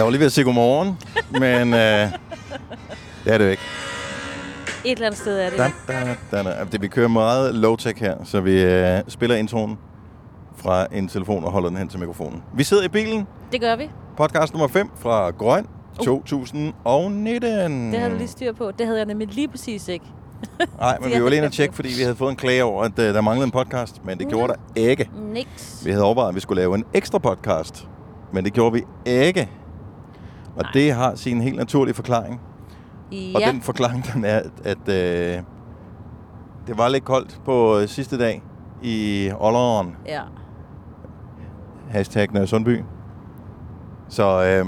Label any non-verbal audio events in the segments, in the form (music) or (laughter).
Jeg var lige ved at sige godmorgen, men øh, det er det jo ikke. Et eller andet sted er det. Da, da, da, da. Det, vi kører meget low-tech her, så vi øh, spiller introen fra en telefon og holder den hen til mikrofonen. Vi sidder i bilen. Det gør vi. Podcast nummer 5 fra Grøn 2019. Det havde du lige styr på. Det havde jeg nemlig lige præcis ikke. (laughs) Nej, men vi var lige inde og tjekke, fordi vi havde fået en klage over, at uh, der manglede en podcast, men det Mm. gjorde der ikke. Niks. Vi havde overvejet, at vi skulle lave en ekstra podcast, men det gjorde vi ikke. Og Nej. det har sin helt naturlige forklaring. Ja. Og den forklaring, den er, at øh, det var lidt koldt på øh, sidste dag i Olleren, ja. hashtag Nørre Sundby. Så øh,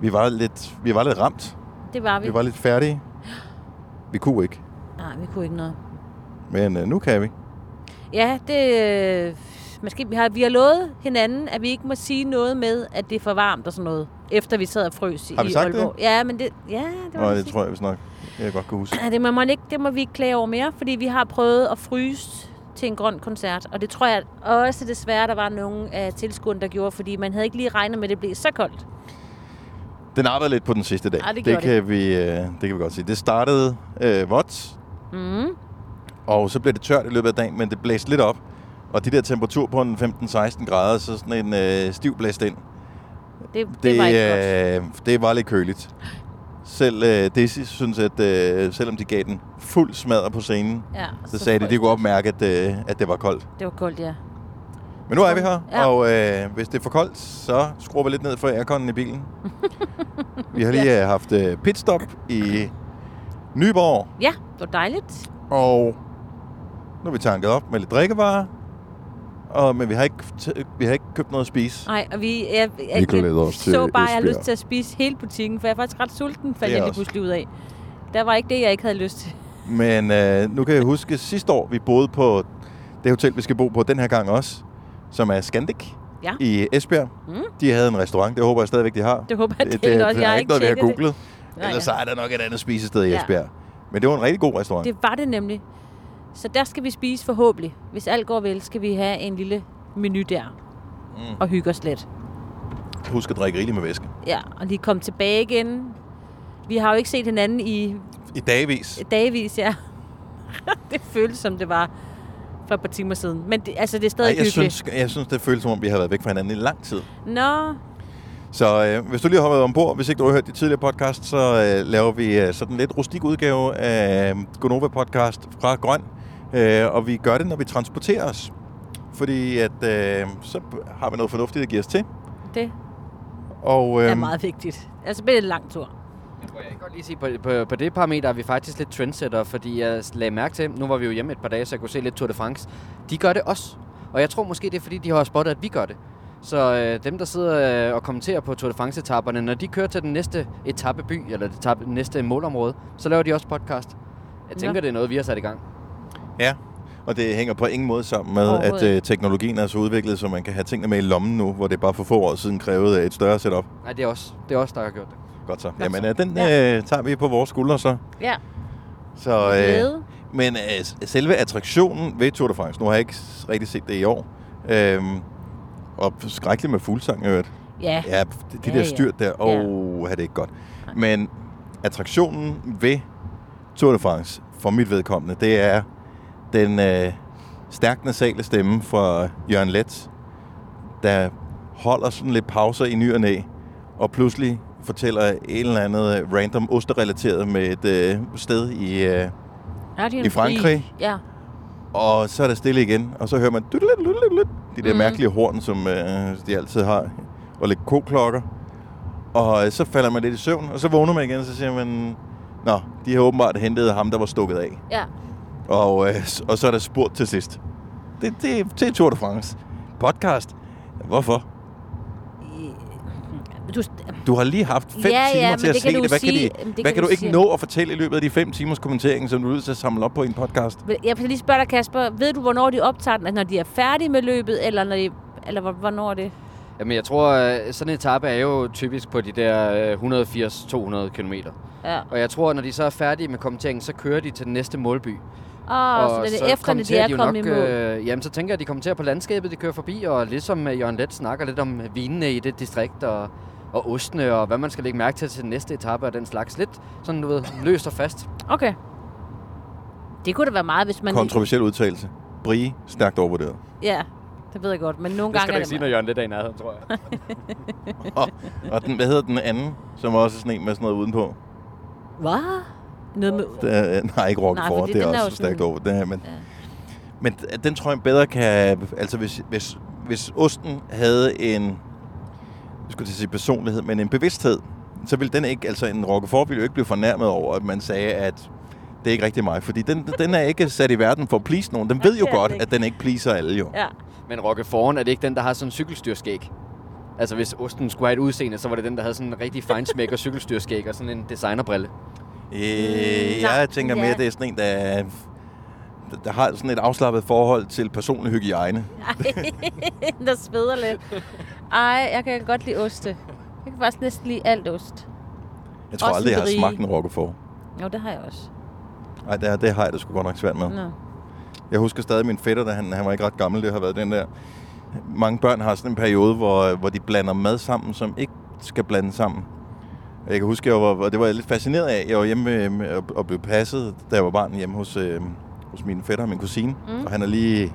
vi, var lidt, vi var lidt ramt. Det var vi. Vi var lidt færdige. Vi kunne ikke, Nej, vi kunne ikke noget. men øh, nu kan vi. Ja, det... øh, Måske, vi, har, vi har lovet hinanden, at vi ikke må sige noget med, at det er for varmt og sådan noget, efter vi sad og frøs Har vi i sagt det? Aalborg. Ja, men det, ja, det var Og det det tror jeg, hvis nok, jeg godt kan huske. Ja, det må, man ikke, det må vi ikke klage over mere, fordi vi har prøvet at fryse til en grøn koncert. Og det tror jeg også desværre, der var nogle af tilskuerne, der gjorde, fordi man havde ikke lige regnet med, at det blev så koldt. Den arbejdede lidt på den sidste dag. Ja, det det, kan Vi, øh, det kan vi godt sige. Det startede øh, vådt, Mm. og så blev det tørt i løbet af dagen, men det blæste lidt op. Og de der temperaturer på en 15-16 grader, så sådan en øh, stiv blæst ind. Det, det, Det, var ikke godt. øh, det var lidt køligt. Selv øh, Desi synes, at øh, selvom de gav den fuld smadre på scenen, Ja, så, så sagde de, at de kunne godt mærke, at, øh, at det var koldt. Det var koldt, ja. Men nu er vi her, Ja. og øh, hvis det er for koldt, så skruer vi lidt ned for airconen i bilen. (laughs) vi har lige øh, haft øh, pitstop i Nyborg, Ja, det var dejligt. og nu er vi tanket op med lidt drikkevarer. Og, men vi har, ikke, t- vi har ikke købt noget at spise. Nej, og vi, jeg, jeg, Vi glæder os jeg til så bare, at jeg har lyst til at spise hele butikken, for jeg er faktisk ret sulten, fandt Det jeg lige pludselig ud af. Der var ikke det, jeg ikke havde lyst til. Men øh, nu kan jeg (laughs) huske, sidste år vi boede på det hotel, vi skal bo på den her gang også, som er Scandic Ja. i Esbjerg. Mm. De havde en restaurant, det håber jeg stadigvæk, de har. Det håber jeg, det, det, også. Jeg er har ikke noget, vi har tjekket googlet. Nej, Ellers så ja. er der nok et andet spisested i Ja. Esbjerg. Men det var en rigtig god restaurant. Det var det nemlig. Så der skal vi spise forhåbentlig. Hvis alt går vel, skal vi have en lille menu der. Mm. Og hygge os lidt. Husk at drikke rigeligt med væske. Ja, og lige komme tilbage igen. Vi har jo ikke set hinanden i I dagvis. dagvis, ja. (laughs) det føles som det var for et par timer siden. Men det, altså, det er stadig Ej, jeg, hyggeligt. synes, jeg synes, det føles som om, vi har været væk fra hinanden i lang tid. Nå, Så øh, hvis du lige har været ombord, hvis ikke du har hørt de tidligere podcast, så øh, laver vi øh, sådan lidt rustik udgave af Gonova podcast fra Grøn. Øh, og vi gør det, når vi transporterer os. Fordi at, øh, så har vi noget fornuftigt at give os til. det Og, øh, er meget vigtigt. Altså, det en lang tur. Jeg kan godt lige sige, på, på, på det parameter er vi faktisk lidt trendsetter, fordi jeg lagde mærke til, nu var vi jo hjemme et par dage, så jeg kunne se lidt Tour de France. De gør det også. Og jeg tror måske, det er fordi, de har spottet, at vi gør det. Så øh, dem, der sidder øh, og kommenterer på Tour de France-etapperne, når de kører til den næste etappeby, eller det etape, næste målområde, så laver de også podcast. Jeg tænker, Nå. det er noget, vi har sat i gang. Ja, og det hænger på ingen måde sammen med, at øh, teknologien er så udviklet, så man kan have tingene med i lommen nu, hvor det bare for få år siden krævede et større setup. Nej, det er også, det er også der har gjort det. Godt så. Godt Jamen, så. øh, den Ja. øh, tager vi på vores skuldre så. Ja, så øh, men øh, selve attraktionen ved Tour de France, nu har jeg ikke rigtig set det i år, øhm, og skrækkeligt med fuldsang, jeg hørt. Ja, Ja, de, de Ja, der ja. styrt der, åh, Ja. oh, er det ikke godt. Men attraktionen ved Tour de France, for mit vedkommende, det er den øh, stærkt nasale stemme fra Jørgen Let, der holder sådan lidt pauser i ny og næ, og pludselig fortæller et eller andet øh, random osterrelateret med et øh, sted i... Øh, i Frankrig? Ja, og så er der stille igen, og så hører man de der Mhm. mærkelige horn, som øh, de altid har, og lidt koklokker. Og øh, så falder man lidt i søvn, og så vågner man igen, og så siger man, Nå, de har åbenbart hentet ham, der var stukket af. ja. Og, øh, og så er der spurgt til sidst. Det, det, det er Tour de France. Podcast. Hvorfor? Du, Du har lige haft fem Ja, ja, timer men til at det se det. Hvad, sige- kan, de, det hvad kan kan du du ikke sige. nå at fortælle i løbet af de fem timers kommentering, som du er nødt til at samle op på i en podcast? jeg vil lige spørge dig, Kasper. Ved du, hvornår de optager den? Altså, når de er færdige med løbet, eller, når de, eller hvor- hvornår er det? Jamen, jeg tror, øh, sådan en etape er jo typisk på de der øh, 180-200 km. Ja. Og jeg tror, når de så er færdige med kommenteringen, så kører de til den næste målby. Oh, så det er efter, når de er jo kommet nok, i mål. Øh, jamen, så tænker jeg, at de kommenterer på landskabet, de kører forbi, og ligesom øh, Jørgen Let snakker lidt om vinene i det distrikt, og, og ostene, og hvad man skal lægge mærke til til den næste etape og den slags. Lidt sådan, du ved, løst og fast. Okay. Det kunne da være meget, hvis man... Kontroversiel udtalelse. Brie, stærkt overvurderet. Ja, det ved jeg godt, men nogle Det gange skal du er ikke det sige, når Jørgen lidt er i nærheden, tror jeg. (laughs) Og, og den, hvad hedder den anden, som også er sådan en med sådan noget udenpå? Hvad? Noget med... Det er, nej, ikke Roquefort, fordi det er er også jo stærkt over. Det her, men, Ja. men den tror jeg bedre kan... Altså, hvis, hvis, hvis osten havde en... Jeg skulle til at sige personlighed, men en bevidsthed, så ville den ikke... Altså, en Roquefort ville jo ikke blive fornærmet over, at man sagde, at det er ikke rigtig mig. Fordi den, den er ikke sat i verden for at please nogen. Den Ja, ved jo er godt, at den ikke pleaser alle jo. Ja. Men Roqueforten, er det ikke den, der har sådan en cykelstyrskæg? Altså, hvis osten skulle have et udseende, så var det den, der havde sådan en rigtig feinsmæk og cykelstyrskæg og sådan en designerbrille. Øh, nej, jeg tænker mere, ja. det er sådan en, der, der har sådan et afslappet forhold til personlig hygiejne. Ej, (laughs) der sveder lidt. Ej, jeg kan godt lide oste. Jeg kan faktisk næsten lide alt ost. Jeg tror Også aldrig, jeg har smagt en Roquefort. Jo, det har jeg også. Nej, det, det har jeg det sgu godt nok svært med. Nå. Jeg husker stadig min fætter, da han, han var ikke ret gammel. Det har været den der... Mange børn har sådan en periode, hvor, hvor de blander mad sammen, som ikke skal blande sammen. Jeg kan huske, jeg var, og det var jeg lidt fascineret af. Jeg var hjemme med, og, blev passet, da jeg var barn hjemme hos, øh, hos min fætter og min kusine. Mm. Og han er lige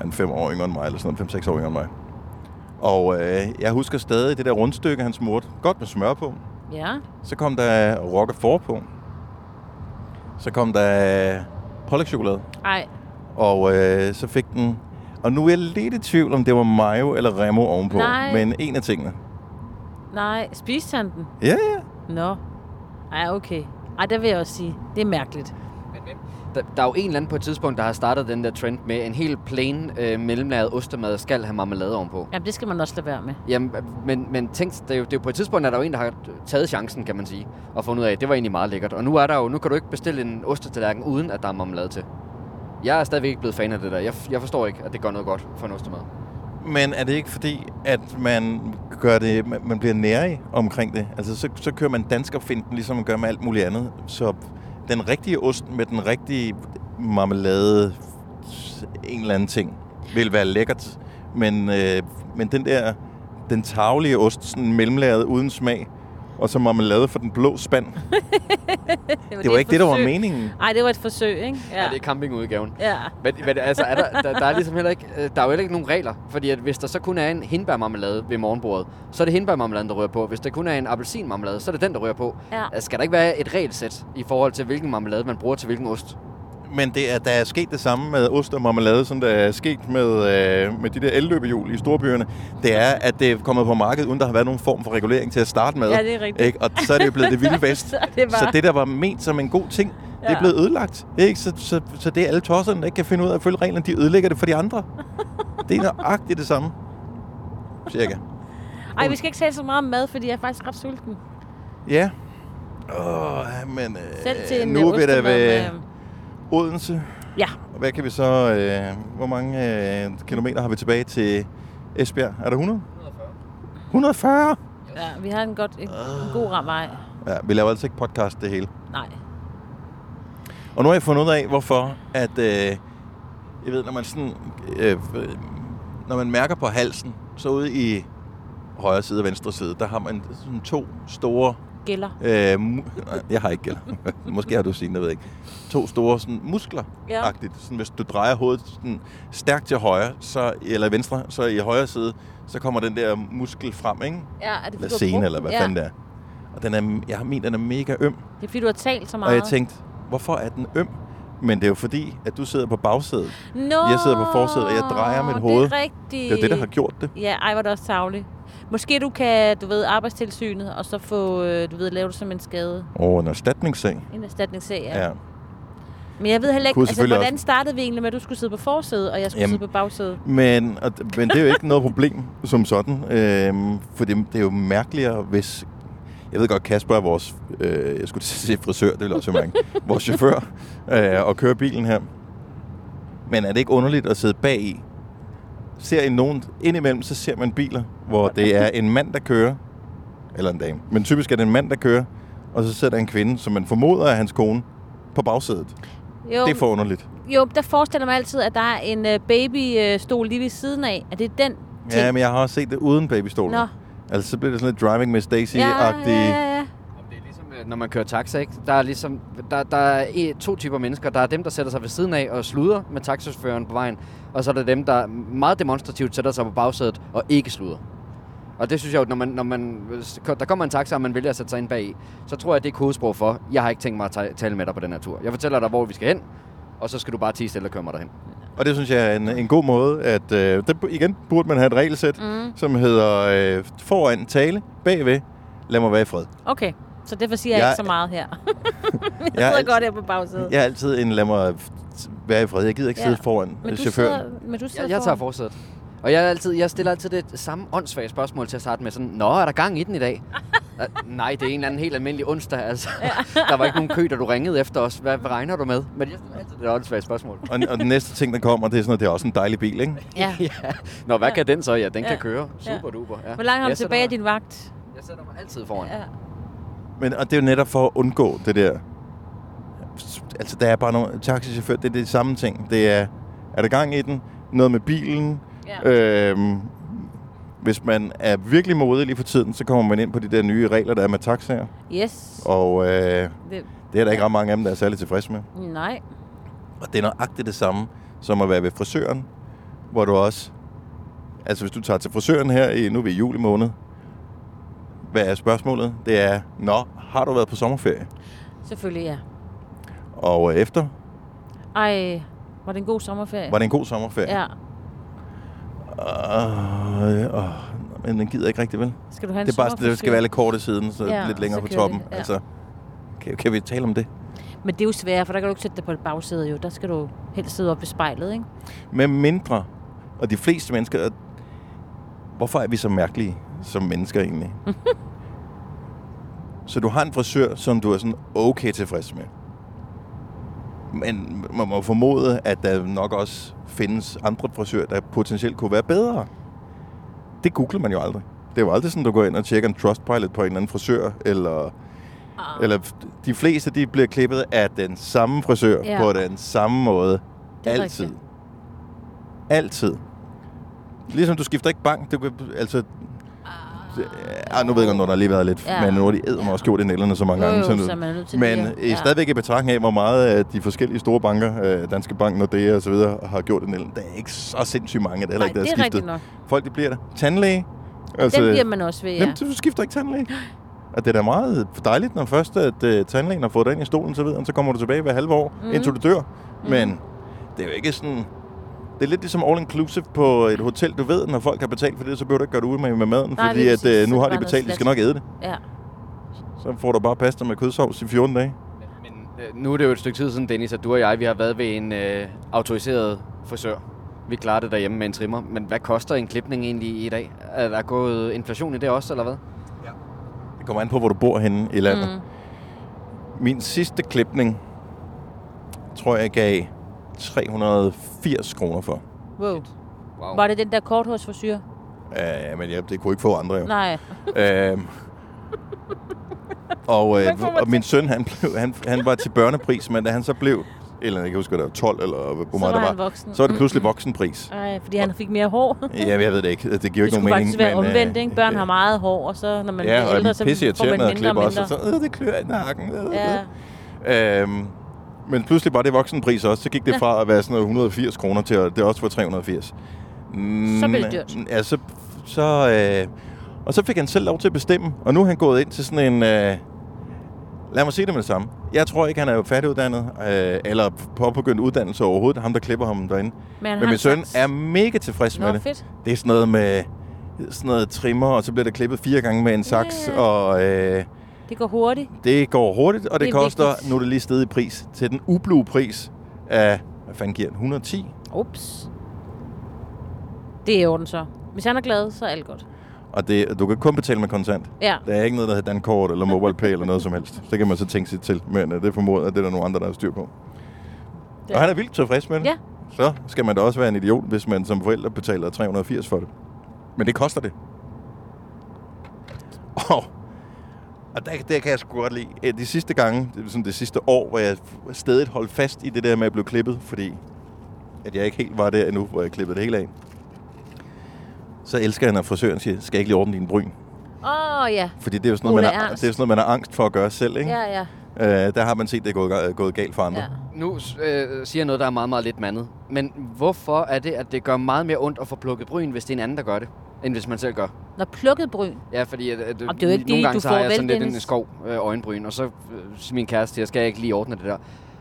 han er fem år yngre end mig, eller sådan noget, fem-seks år yngre end mig. Og øh, jeg husker stadig det der rundstykke, han smurte. Godt med smør på. Ja. Så kom der Roquefort på. Så kom der pålægtschokolade. Ej, Og øh, så fik den... Og nu er jeg lidt i tvivl, om det var mayo eller remo ovenpå. Nej. Men en af tingene. Nej. Spiste han den? Ja, ja. Nå. Ej, okay. Ej, det vil jeg også sige. Det er mærkeligt. Der, der er jo en eller anden på et tidspunkt, der har startet den der trend med en helt plain øh, mellemlaget ostemad skal have marmelade ovenpå. Jamen, det skal man også lade være med. Jamen, men, men tænk, det er, jo, det er jo på et tidspunkt, at der er jo en, der har taget chancen, kan man sige, og fundet ud af, at det var egentlig meget lækkert. Og nu er der jo, nu kan du ikke bestille en ostetallerken, uden at der er marmelade til. Jeg er stadigvæk ikke blevet fan af det der. Jeg, jeg forstår ikke, at det gør noget godt for en ostemad. Men er det ikke fordi, at man gør det, man- bliver nærig omkring det? Altså, så, så kører man danskerfinden, ligesom man gør med alt muligt andet. Så den rigtige ost med den rigtige marmelade, en eller anden ting, vil være lækkert. Men, øh, men den der, den taglige ost, sådan mellemlæret uden smag, og så marmelade for den blå spand. (laughs) Det var ikke det, der var meningen. Nej, det var et forsøg, ikke? Ja. ja det er campingudgaven. Ja. Men, men altså, er der, der, der, er ligesom heller ikke, øh, der er jo heller ikke nogen regler. Fordi at hvis der så kun er en hindbærmarmelade ved morgenbordet, så er det hindbærmarmeladen, der rører på. Hvis der kun er en appelsinmarmelade, så er det den, der rører på. Ja. Altså, Skal der ikke være et regelsæt i forhold til, hvilken marmelade man bruger til hvilken ost? Men det er, der er sket det samme med ost og marmelade, som der er sket med, øh, med de der elløbehjul i storbyerne. Det er, at det er kommet på markedet, uden der har været nogen form for regulering til at starte med. Ja, det er rigtigt. Ikke? Og så er det jo blevet det vilde (laughs) vest. Så det var- så det, der var ment som en god ting, det er Ja. blevet ødelagt. Ikke? Så, så, så det er alle tosserne, der ikke kan finde ud af at følge reglerne, de ødelægger det for de andre. det er nøjagtigt det samme. Cirka. Ej, vi skal ikke tale så meget om mad, fordi jeg er faktisk ret sulten. Ja. Åh, men øh, Selv til en nu øh, er vi da ved med- Odense. Ja. Og hvad kan vi så... Øh, hvor mange øh, kilometer har vi tilbage til Esbjerg? Er der 100? 140. Ja, vi har en, godt, en, en god ram vej. Ja, vi laver altså ikke podcast det hele. Nej. Og nu har jeg fundet ud af, hvorfor at... Øh, jeg ved, når man sådan... Øh, når man mærker på halsen, så ude i højre side og venstre side, der har man sådan to store... Gælder. Øh, nej, jeg har ikke gælder. (laughs) Måske har du set, jeg ved ikke. To store sådan, muskler Ja. Sådan, hvis du drejer hovedet sådan, stærkt til højre, så, eller venstre, så i højre side, så kommer den der muskel frem, ikke? Ja, er det Eller scene, eller hvad den? fanden det er. Og den er, jeg har min, den er mega øm. Det er fordi, du har talt så meget. Og jeg tænkte, hvorfor er den øm? Men det er jo fordi, at du sidder på bagsædet. Nå, jeg sidder på forsædet, og jeg drejer mit hoved. Det er rigtigt. Det er jo det, der har gjort det. Ja, ej, var det også tavligt. Måske du kan, du ved, arbejdstilsynet, og så få, øh, du ved, lave det som en skade. Og en erstatningssag. En erstatningssag, ja. Ja. Men jeg ved heller ikke, altså, hvordan startede vi egentlig med, at du skulle sidde på forsædet, og jeg skulle Jamen, sidde på bagsædet? Men, og, men det er jo ikke noget problem som sådan. Øhm, for det, det er jo mærkeligere, hvis... Jeg ved godt, Kasper er vores... Øh, jeg skulle sige frisør, det vil også være mærke. vores chauffør øh, og kører bilen her. Men er det ikke underligt at sidde bag i? Ser I nogen... Indimellem, så ser man biler, hvor det er en mand, der kører. Eller en dame. Men typisk er det en mand, der kører. Og så sidder der en kvinde, som man formoder er hans kone, på bagsædet. Jo, Det er for underligt. jo, der forestiller mig altid, at der er en øh, babystol lige ved siden af. Er det den ting? Ja, men jeg har også set det uden babystolen. Nå, Altså, så bliver det sådan lidt Driving Miss Ja, Daisy-agtig. ja, ja, ja. Jamen, Det er ligesom, øh, når man kører taxa, ikke? Der er ligesom, der, der er e- to typer mennesker. Der er dem, der sætter sig ved siden af og sluder med taxachaufføren på vejen. Og så er der dem, der meget demonstrativt sætter sig på bagsædet og ikke sluder. Og det synes jeg jo, når man, når man, der kommer en taxa, og man vælger at sætte sig ind bag så tror jeg, det er kodesprog for, jeg har ikke tænkt mig at ta- tale med dig på den her tur. Jeg fortæller dig, hvor vi skal hen, og så skal du bare tige stille og køre mig derhen. Og det synes jeg er en, en god måde, at øh, det, igen burde man have et regelsæt, Mm. som hedder øh, foran tale, bagved, lad mig være i fred. Okay, så derfor siger jeg, Jeg- ikke så meget her. (laughs) jeg Jeg er sidder godt her på bagsædet. Jeg er altid en lad mig være i fred. Jeg gider ikke Ja. sidde foran men, øh, du chaufføren. sidder, men du sidder Jeg, jeg tager forsædet. Og jeg, altid, jeg stiller altid det samme åndssvage spørgsmål til at starte med. Sådan, Nå, er der gang i den i dag? Uh, (laughs) nej, det er en eller anden helt almindelig onsdag. Altså. (laughs) der var ikke nogen kø, da du ringede efter os. Hvad, hvad regner du med? Men jeg stiller altid det åndssvage spørgsmål. Og, og den næste ting, der kommer, det er sådan, at det er også en dejlig bil, ikke? Ja. ja. Nå, hvad Ja. kan den så? Ja, den Ja. kan køre. Ja. Super duper. Ja. Hvor langt har du tilbage af din vagt? Jeg sætter mig altid foran. Ja. Men og det er jo netop for at undgå det der. Altså, der er bare nogle taxichauffør, det er det samme ting. Det er, er der gang i den? Noget med bilen? Ja. Øhm, hvis man er virkelig modig lige for tiden, så kommer man ind på de der nye regler, der er med taxaer. Yes. Og øh, Det, det er der ikke ret mange af dem, der er særlig tilfredse med. nej. Og det er nøjagtigt det samme, som at være ved frisøren, hvor du også... Altså, hvis du tager til frisøren her i... Nu er vi i juli måned. Hvad er spørgsmålet? Det er, Nå, har du været på sommerferie? Selvfølgelig ja. Og øh, efter, Ej, var det en god sommerferie? var det en god sommerferie? Ja. Øh, øh, men den gider ikke rigtig, vel? Skal du have en Det er bare, det skal være lidt korte siden, så Ja, lidt længere så på toppen. det, ja. Altså, kan, kan vi tale om det? Men det er jo svært, for der kan du ikke sætte dig på et bagsæde jo. Der skal du helst sidde op ved spejlet, ikke? Med mindre, og de fleste mennesker... Hvorfor er vi så mærkelige som mennesker egentlig? (laughs) så du har en frisør, som du er sådan okay tilfreds med. Men man må formode, at der nok også findes andre frisører, der potentielt kunne være bedre. Det googler man jo aldrig. Det er jo aldrig sådan, du går ind og tjekker en Trustpilot på en eller anden frisør, eller, Ah, eller de fleste, de bliver klippet af den samme frisør, Ja. på den samme måde. Det er Altid. rigtigt. Altid. Ligesom du skifter ikke bank. Du, altså, ah, nu ved jeg godt, når der har lige været lidt, Ja. men nu har de mig også gjort i nælderne så mange jo, gange. jo, så så man er nødt til men at- ja. stadigvæk i betragtning af, hvor meget af de forskellige store banker, øh, Danske Bank, Nordea og så videre, har gjort i nælderne. Der er ikke så sindssygt mange, der heller Nej, ikke, der det er skiftet. nok. Folk, de bliver der. Tandlæge. Altså, Den bliver man også ved, ja. Jamen, du skifter ikke tandlæge. Og det er da meget dejligt, når først at uh, tandlægen har fået dig ind i stolen, så, videre, så kommer du tilbage hver halve år, Mhm. mm. indtil du dør. Mm. Men det er jo ikke sådan... Det er lidt ligesom all inclusive på et hotel. Du ved, når folk har betalt for det, så behøver du ikke gøre det ud med, med maden, Nej, fordi at, uh, nu har de betalt, de skal nok æde det. Ja. Så får du bare pasta med kødsovs i 14 dage. Men øh, nu er det jo et stykke tid siden, Dennis, at du og jeg, vi har været ved en øh, autoriseret frisør. Vi klarer det derhjemme med en trimmer. Men hvad koster en klipning egentlig i dag? Er der gået inflation i det også, eller hvad? Det kommer an på, hvor du bor henne i landet. Mm. Min sidste klipning, tror jeg, gav 380 kroner for. Wow. Wow. Var det den der korthårsforsyre? Uh, men jeg, det kunne ikke få andre jo. Nej. (laughs) Øhm, og, øh, og min søn, han, blev, han, han var til børnepris, men da han så blev, eller jeg kan huske, det var 12, eller hvor Så meget der han var, voksen. så var det pludselig voksenpris. Nej, fordi han fik mere hår. Ja, jeg ved det ikke. Det giver jo Det ikke skulle nogen mening. faktisk være men, omvendt, øh, ikke? Børn øh, har meget hår, og så når man Ja, bliver ældre, så så pisse får man mindre og klippe også. mindre. og Så, øh, det klør i nakken. Øh, Ja. Øhm, men pludselig var det voksenpris også. Så gik det Ja. fra at være sådan noget 180 kroner til at det også var 380. Mm, Så blev det dyrt. Ja, så, så, øh, og så fik han selv lov til at bestemme. Og nu er han gået ind til sådan en... Øh, lad mig sige det med det samme. Jeg tror ikke, han er jo færdiguddannet, øh, eller påbegyndt uddannelse overhovedet. Ham, der klipper ham derinde. Men, Men min søn saks. er mega tilfreds med Nå, det. fedt. Det er sådan noget med sådan noget trimmer, og så bliver der klippet fire gange med en saks, Ja. og øh, Det går hurtigt. det går hurtigt, og det, Det er koster, vigtigt. nu er det lige stedet i pris, til den ublu pris af, hvad fanden giver den, 110? Ups. Det er orden så. Hvis han er glad, så er alt godt. Og det, du kan kun betale med kontant. Ja. Der er ikke noget, der hedder Dankort eller MobilePay eller noget som helst. Så kan man så tænke sig til, men uh, det formoder, at det er der nogle andre, der har styr på. Ja. Og han er vildt tilfreds med det. Ja. Så skal man da også være en idiot, hvis man som forælder betaler 380 for det. Men det koster det. Og, og der, der kan jeg sgu godt lide. Eh, De sidste gange, det, er sådan det sidste år, hvor jeg stadig holdt fast i det der med at blive klippet, fordi at jeg ikke helt var der endnu, hvor jeg klippede det hele af. Så elsker jeg, når frisøren siger, skal jeg ikke lige ordne dine bryn? Åh, oh, ja. Fordi det er jo sådan noget, man er, Ernst. det er sådan noget, man har angst for at gøre selv, ikke? Ja, ja. Øh, der har man set, det er gået, gået galt for andre. ja. Nu øh, siger jeg noget, der er meget, meget lidt mandet. Men hvorfor er det, at det gør meget mere ondt at få plukket bryn, hvis det er en anden, der gør det, end hvis man selv gør? Når plukket bryn. Ja, fordi at, at, det er jo ikke nogle det, gange du så har får jeg vel, sådan lidt en skov øh, øjenbryn, og så øh, min kæreste jeg skal jeg ikke lige ordne det der.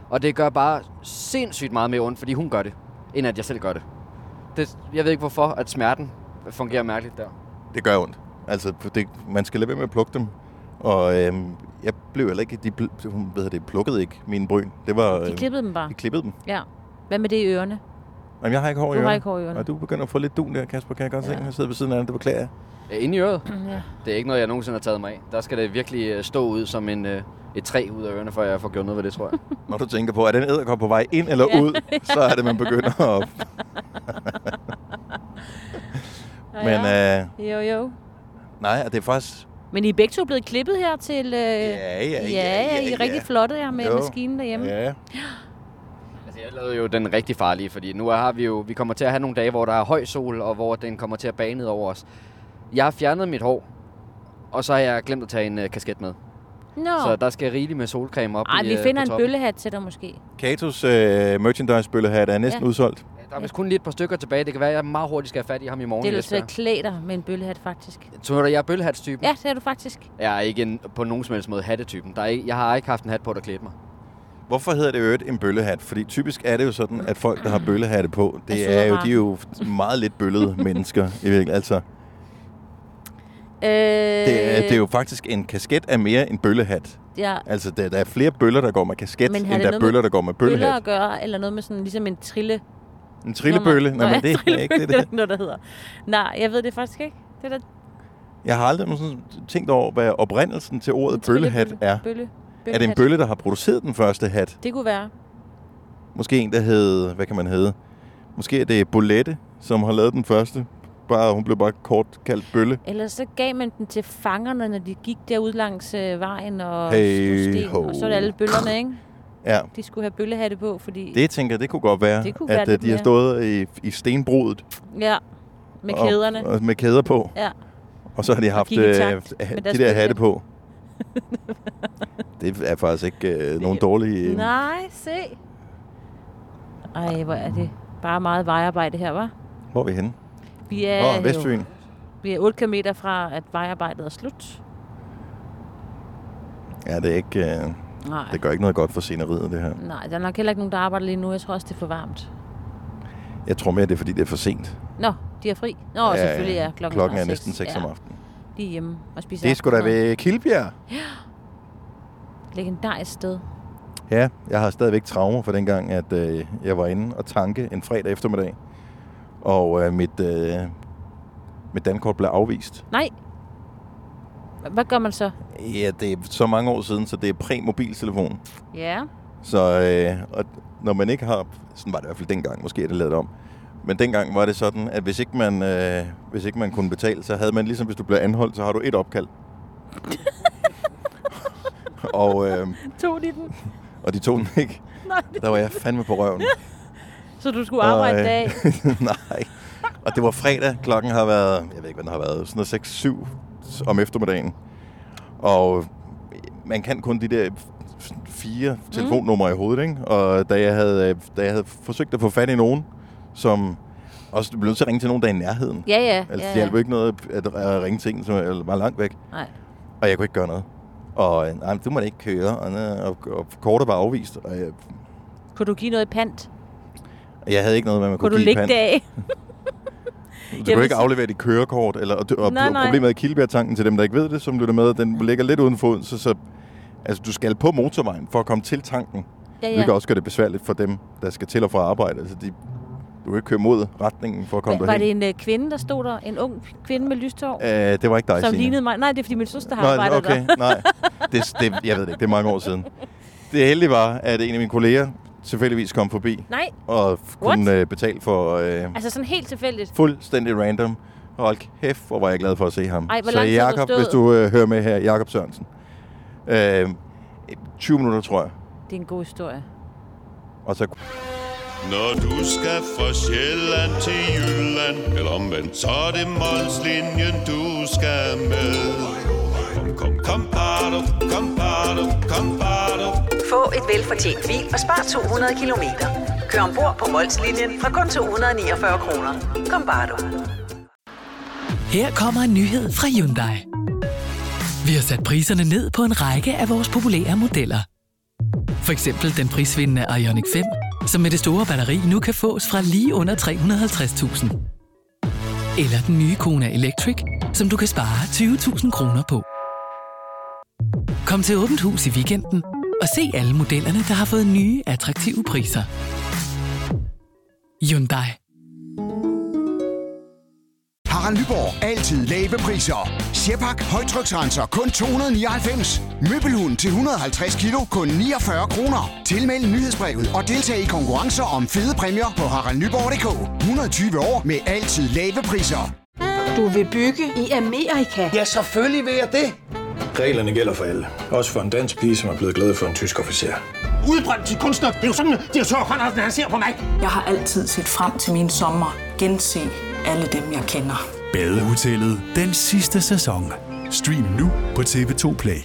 Og det gør bare sindssygt meget mere ondt, fordi hun gør det, end at jeg selv gør det. det jeg ved ikke hvorfor, at smerten fungerer mærkeligt der. Det gør ondt. Altså, det, man skal lade være med at plukke dem. Og øhm, jeg blev heller ikke... De, hun ved det, plukkede ikke mine bryn. Det var... De øhm, klippede dem bare. de klippede dem. Ja. Hvad med det i ørerne? Jamen, jeg har ikke hår i Du har ørerne. ikke hår i ørerne. Og du begynder at få lidt dun der, Kasper, kan jeg godt Ja. se. Jeg sidder ved siden af dig, det beklager jeg. Ja, inde i øret, Ja. det er ikke noget, jeg nogensinde har taget mig af. Der skal det virkelig øh, stå ud som en, øh, et træ ud af ørerne, for jeg får gjort noget ved det, tror jeg. (laughs) Når du tænker på, er den æderkop på vej ind eller Ja. ud, så er det, man begynder (laughs) at... Men ja. øh, Jo, jo. nej, det er faktisk... Men I er begge to blevet klippet her til... Øh... Ja, ja, ja, ja, I er ja, rigtig ja. flotte her med Jo. maskinen derhjemme. Ja, Altså, jeg lavede jo den rigtig farlige, fordi nu har vi jo, vi kommer til at have nogle dage, hvor der er høj sol, og hvor den kommer til at bage ned over os. Jeg har fjernet mit hår, og så har jeg glemt at tage en øh, kasket med. Nå. Så der skal rigeligt med solcreme op Ej, i, vi øh, finder en bøllehat til dig måske. Katos øh, merchandise-bøllehat er næsten Ja. ja. udsolgt. Der er vist kun lige et par stykker tilbage. Det kan være, at jeg meget hurtigt skal have fat i ham i morgen. Det er så Esbjerg. klæde dig med en bøllehat, faktisk. Tror du, jeg er bøllehatstypen? Ja, det er du faktisk. Jeg er ikke en, på nogen som helst måde hattetypen. Der er ikke, jeg har ikke haft en hat på, der klædte mig. Hvorfor hedder det øvrigt en bøllehat? Fordi typisk er det jo sådan, at folk, der har bøllehatte på, det er jo, de er jo meget lidt bøllede (laughs) mennesker. I virkeligheden. Altså, Øh, det, er, det er jo faktisk en kasket er mere en bøllehat. Ja, Altså, der, der er flere bøller, der går med kasket, Men har end det der er noget med bøller, der går med bøller bøllehat. at gøre, eller noget med sådan ligesom en trille. En trillebølle? Nå, Nej, men det er ikke det. det noget, der hedder. Nej, jeg ved det faktisk ikke. Det er da Jeg har aldrig sådan tænkt over, hvad oprindelsen til ordet bøllehat er. Bølle. Er det en Bøllehat. bølle, der har produceret den første hat? Det kunne være. Måske en, der hed... Hvad kan man hedde? Måske er det Bolette, som har lavet den første. Bare, hun blev bare kort kaldt bølle. Ellers så gav man den til fangerne, når de gik derud langs øh, vejen og Hey sten. ho. Og så er det alle bøllerne, ikke? Ja, De skulle have bøllehatte på, fordi... det tænker jeg, det kunne godt være, Det kunne at være øh, de har stået i, i stenbrudet. Ja, med og, kæderne. Og, med kæder på. Ja. Og så har de haft øh, de der hatte på. det er faktisk ikke øh, nogen dårlige... Øh, Nej, se. Ej, hvor er det bare meget vejarbejde her, var? hvor er vi henne? Vi er, Åh, oh, jo- Vestfyn. vi er 8 km fra, at vejarbejdet er slut. Ja, det er ikke... Øh, Nej. det gør ikke noget godt for sceneriet, det her. Nej, der er nok heller ikke nogen, der arbejder lige nu. Jeg tror også, det er for varmt. Jeg tror mere, det er, fordi det er for sent. Nå, de er fri. Nå, ja, selvfølgelig er klokken, Klokken er snart næsten seks. 6 om aftenen. De er hjemme og spiser Det er sgu da ved Kildbjerg. Legendarisk sted. Ja, jeg har stadigvæk traumer for dengang, at øh, jeg var inde og tanke en fredag eftermiddag. Og øh, mit, øh, mit dankort blev afvist. Nej. Hvad gør man så? Ja, det er så mange år siden, så det er præ-mobiltelefon. Ja. Så øh, og når man ikke har... Sådan var det i hvert fald dengang, måske er det lavet om. Men dengang var det sådan, at hvis ikke man, øh, hvis ikke man kunne betale, så havde man ligesom, hvis du blev anholdt, så har du et opkald. (laughs) og, øh, Tog de den? og de tog den ikke. (laughs) Nej. Der var jeg fandme på røven. (laughs) Så du skulle arbejde Og, øh, dag? Nej. Og det var fredag. Klokken har været, jeg ved ikke, hvad den har været, sådan noget 6-7 om eftermiddagen. Og man kan kun de der fire telefonnumre i hovedet, ikke? Og da jeg, havde, øh, da jeg havde forsøgt at få fat i nogen, som også blev nødt til at ringe til nogen, der er i nærheden. Ja, ja. Altså, ja, det hjalp ikke noget at, at ringe til en, som var langt væk. Nej. Og jeg kunne ikke gøre noget. Og øh, nej, du må da ikke køre. Og, øh, og, og kortet var afvist. Og jeg, Kunne du give noget pant? jeg havde ikke noget med, man Kunne kunne, du give lægge pant. det af? (laughs) Du Jeg kan ikke aflevere dit kørekort, eller, og, og Nej, nej. problemet er Kildbjerg-tanken til dem, der ikke ved det, som lytter med, den ligger lidt uden for Odense, så altså, du skal på motorvejen for at komme til tanken. Ja, Ja. Det kan også gøre det besværligt for dem, der skal til og fra arbejde. Altså, de, du kan ikke køre mod retningen for at komme Var, var derhen. det en uh, kvinde, der stod der? En ung kvinde med lyst hår? Øh, det var ikke dig, som Signe. lignede mig? Nej, det er fordi min søster har Nå, arbejdet okay, der. nej. Det, det, jeg ved det ikke, det er mange år siden. Det heldige var, at en af mine kolleger tilfældigvis kom forbi Nej, og kunne øh, betale for øh, altså sådan helt tilfældigt. fuldstændig random. Hold kæft, hvor var jeg glad for at se ham. Ej, hvor Så Jakob, hvis du øh, hører med her, Jakob Sørensen. Øh, 20 minutter, tror jeg. Det er en god historie. Og så Når du skal fra Sjælland til Jylland Eller omvendt, så er det Molslinjen, du skal med Kom, kom, kom, bado, kom, bado, kom, bado. Få et velfortjent bil og spar 200 kilometer. Kør ombord på Molslinjen fra kun 249 kroner. Kom bare du. Her kommer en nyhed fra Hyundai. Vi har sat priserne ned på en række af vores populære modeller. For eksempel den prisvindende Ioniq 5, som med det store batteri nu kan fås fra lige under 350.000. Eller den nye Kona Electric, som du kan spare 20.000 kroner på. Kom til Åbent Hus i weekenden og se alle modellerne, der har fået nye, attraktive priser. Hyundai. Harald Nyborg. Altid lave priser. Sjehpak. Højtryksrenser. Kun 299. Møbelhund til 150 kilo. Kun 49 kroner. Tilmeld nyhedsbrevet og deltag i konkurrencer om fede præmier på haraldnyborg.dk. 120 år med altid lave priser. Du vil bygge i Amerika? Ja, selvfølgelig vil jeg det. Reglerne gælder for alle. Også for en dansk pige, som er blevet glad for en tysk officer. Udbrændt til kunstner. Det er jo sådan, at direktør Conradsen, han ser på mig. Jeg har altid set frem til min sommer. Gense alle dem, jeg kender. Badehotellet den sidste sæson. Stream nu på TV2 Play.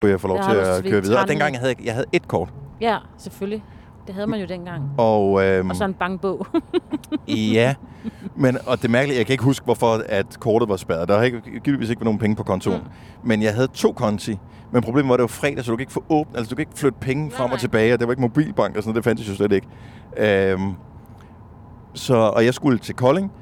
Kunne jeg få lov Der til at køre videre? Og dengang jeg havde jeg havde et kort. Ja, selvfølgelig. Det havde man jo dengang. Og, øhm, Og så en bangbog. (laughs) ja, men, og det mærkeligt, jeg kan ikke huske, hvorfor at kortet var spærret. Der har ikke, givetvis ikke været nogen penge på kontoen. Mm. Men jeg havde to konti. Men problemet var, at det var fredag, så du kan ikke få åbent, altså du kan ikke flytte penge frem nej. og tilbage, og det var ikke mobilbank og sådan noget, det fandtes jo slet ikke. Øhm, så, og jeg skulle til Kolding,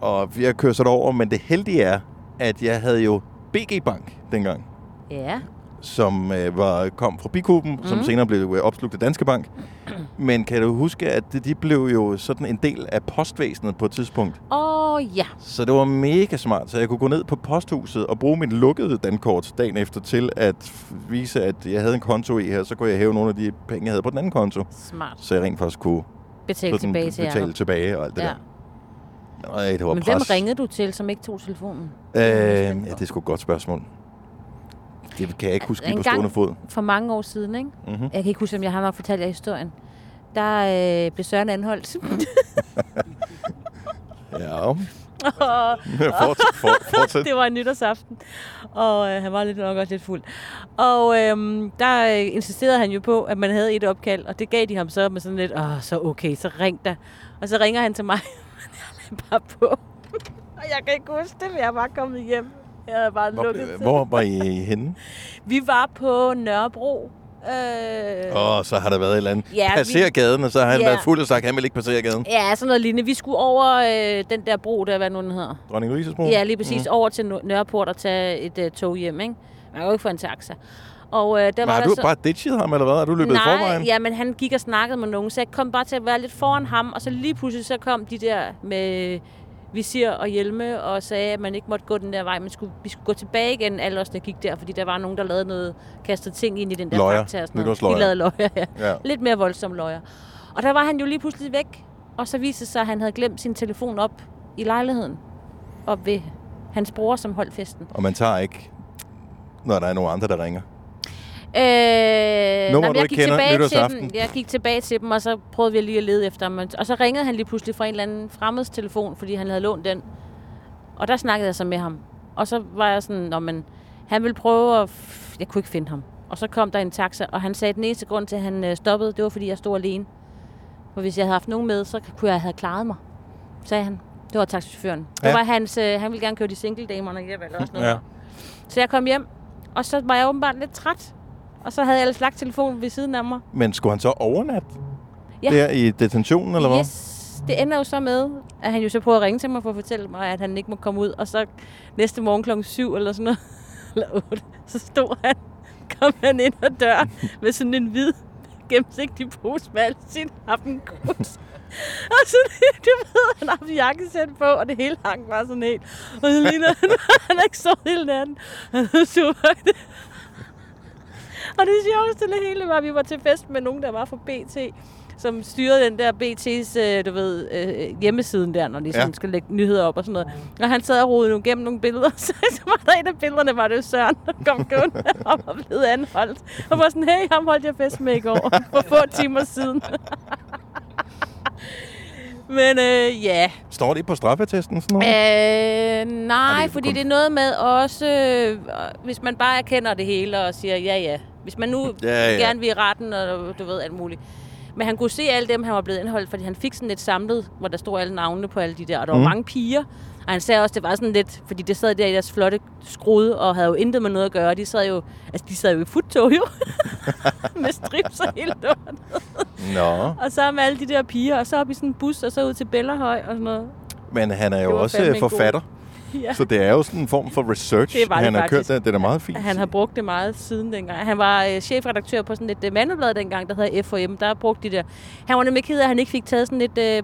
og jeg kørte så derover, men det heldige er, at jeg havde jo BG Bank dengang, ja. som øh, var, kom fra Bikuben, mm. som senere blev øh, opslugt af Danske Bank. (clears throat) Men kan du huske, at de, de blev jo sådan en del af postvæsenet på et tidspunkt? Åh, oh, ja. Så det var mega smart, så jeg kunne gå ned på posthuset og bruge mit lukkede dankort dagen efter til at vise, at jeg havde en konto i her, så kunne jeg hæve nogle af de penge, jeg havde på den anden konto. Smart. Så jeg rent faktisk kunne Betale tilbage til betale jer. tilbage og alt det Ja. der. Ej, det var Men pres. hvem ringede du til, som ikke tog telefonen? Øh, ja, det er sgu et godt spørgsmål. Det kan jeg ikke huske lige på stående fod. For mange år siden, ikke? Mhm. Jeg kan ikke huske, om jeg har nok fortalt jer historien. Der øh, blev Søren anholdt. (laughs) Ja. (laughs) Og- Fortsæt, for- fortsæt. det var en nytårsaften, og øh, han var lidt nok også lidt fuld. Og øhm, der øh, insisterede han jo på, at man havde et opkald, og det gav de ham så med sådan lidt, åh, så okay, så ring da. Og så ringer han til mig, (laughs) men jeg bare på. og jeg kan ikke huske det, for jeg var kommet hjem. Jeg havde bare lukket Hvor, til. hvor var I henne? (laughs) Vi var på Nørrebro. Øh, Åh, oh, så har der været et eller andet. Ja, vi- Passer gaden, og så har han Ja. været fuld og sagt, at han vil ikke passere gaden. Ja, sådan noget lignende. Vi skulle over øh, den der bro, der hvad nu den hedder. Dronning Louise's bro? Ja, lige præcis. Mm. Over til Nør- Nørreport og tage et uh, tog hjem, ikke? Man kan jo ikke få en taxa. Og øh, der Men var har der du så... bare ditchet ham, eller hvad? Har du løbet Nej, forvejen? ja, men han gik og snakkede med nogen, så jeg kom bare til at være lidt foran ham, og så lige pludselig så kom de der med visir og hjelme og sagde, at man ikke måtte gå den der vej, men skulle, vi skulle gå tilbage igen, alle os, der gik der, fordi der var nogen, der lavede noget, kastede ting ind i den der Løjer. fakta og sådan noget. Nytårsløjer. De lavede løjer, ja. Ja. Lidt mere voldsomme løjer. Og der var han jo lige pludselig væk, og så viste det sig, at han havde glemt sin telefon op i lejligheden, op ved hans bror, som holdt festen. Og man tager ikke, når der er nogen andre, der ringer. Øh, Nummer, nej, jeg ikke gik tilbage til nytårsaften. dem. Jeg gik tilbage til dem, og så prøvede vi lige at lede efter dem. Og så ringede han lige pludselig fra en eller anden fremmeds telefon, fordi han havde lånt den. Og der snakkede jeg så med ham. Og så var jeg sådan, Nå, men han ville prøve at... Jeg kunne ikke finde ham. Og så kom der en taxa, og han sagde, at den eneste grund til, at han øh, stoppede, det var, fordi jeg stod alene. For hvis jeg havde haft nogen med, så kunne jeg have klaret mig, sagde han. Det var taxichaufføren. Det Ja. var hans... Øh, han ville gerne køre de single-damerne hjem, eller også noget. Ja. Så jeg kom hjem, og så var jeg åbenbart lidt træt. Og så havde jeg ellers lagt telefonen ved siden af mig. Men skulle han så overnatte Ja. der i detentionen, eller hvad? Yes. Det ender jo så med, at han jo så prøver at ringe til mig for at fortælle mig, at han ikke må komme ud. Og så næste morgen klokken 7 eller sådan noget, (laughs) eller 8, så stod han, kom han ind ad døren (laughs) med sådan en hvid, gennemsigtig pose med alt sin aftengods. Og så, (laughs) du ved, han har haft jakkesæt på, og det hele hang bare sådan helt. Og så ligner han, han har ikke sovet hele natten. Han er super. (laughs) Og det sjoveste af det hele var, at vi var til fest med nogen, der var fra BT, som styrede den der BT's, øh, du ved, øh, hjemmesiden der, når de Ja. sådan skal lægge nyheder op og sådan noget. Og han sad og rodede nu gennem nogle billeder, (laughs) så, så var der en af billederne, var det jo Søren, der kom gående (laughs) og blev anholdt. Og var sådan, hey, ham holdt jeg fest med i går, for få timer siden. Men øh, ja. Står det på straffetesten sådan noget? Øh, nej, fordi det er noget med også, øh, hvis man bare erkender det hele og siger ja, ja. Hvis man nu Ja, ja, gerne vil i retten, og du ved alt muligt. Men han kunne se alle dem, han var blevet indholdt, fordi han fik sådan et samlet, hvor der stod alle navnene på alle de der, og der mm. Var mange piger. Og han sagde også, det var sådan lidt, fordi det sad der i deres flotte skrud, og havde jo intet med noget at gøre. De sad jo, altså de sad jo i futtog jo, (laughs) med strips og hele lortet. Nå, Og så med alle de der piger, og så op i sådan en bus, og så ud til Bellerhøj og sådan noget. men han er jo også øh, en god- forfatter. Ja. Så det er jo sådan en form for research, Det var det han har kørt. Det er da meget fint. Han har brugt det meget siden dengang. Han var øh, chefredaktør på sådan et øh, mandeblad dengang, der hedder FHM. Der brugte de der. Han var nemlig ked af, at han ikke fik taget sådan et... Øh,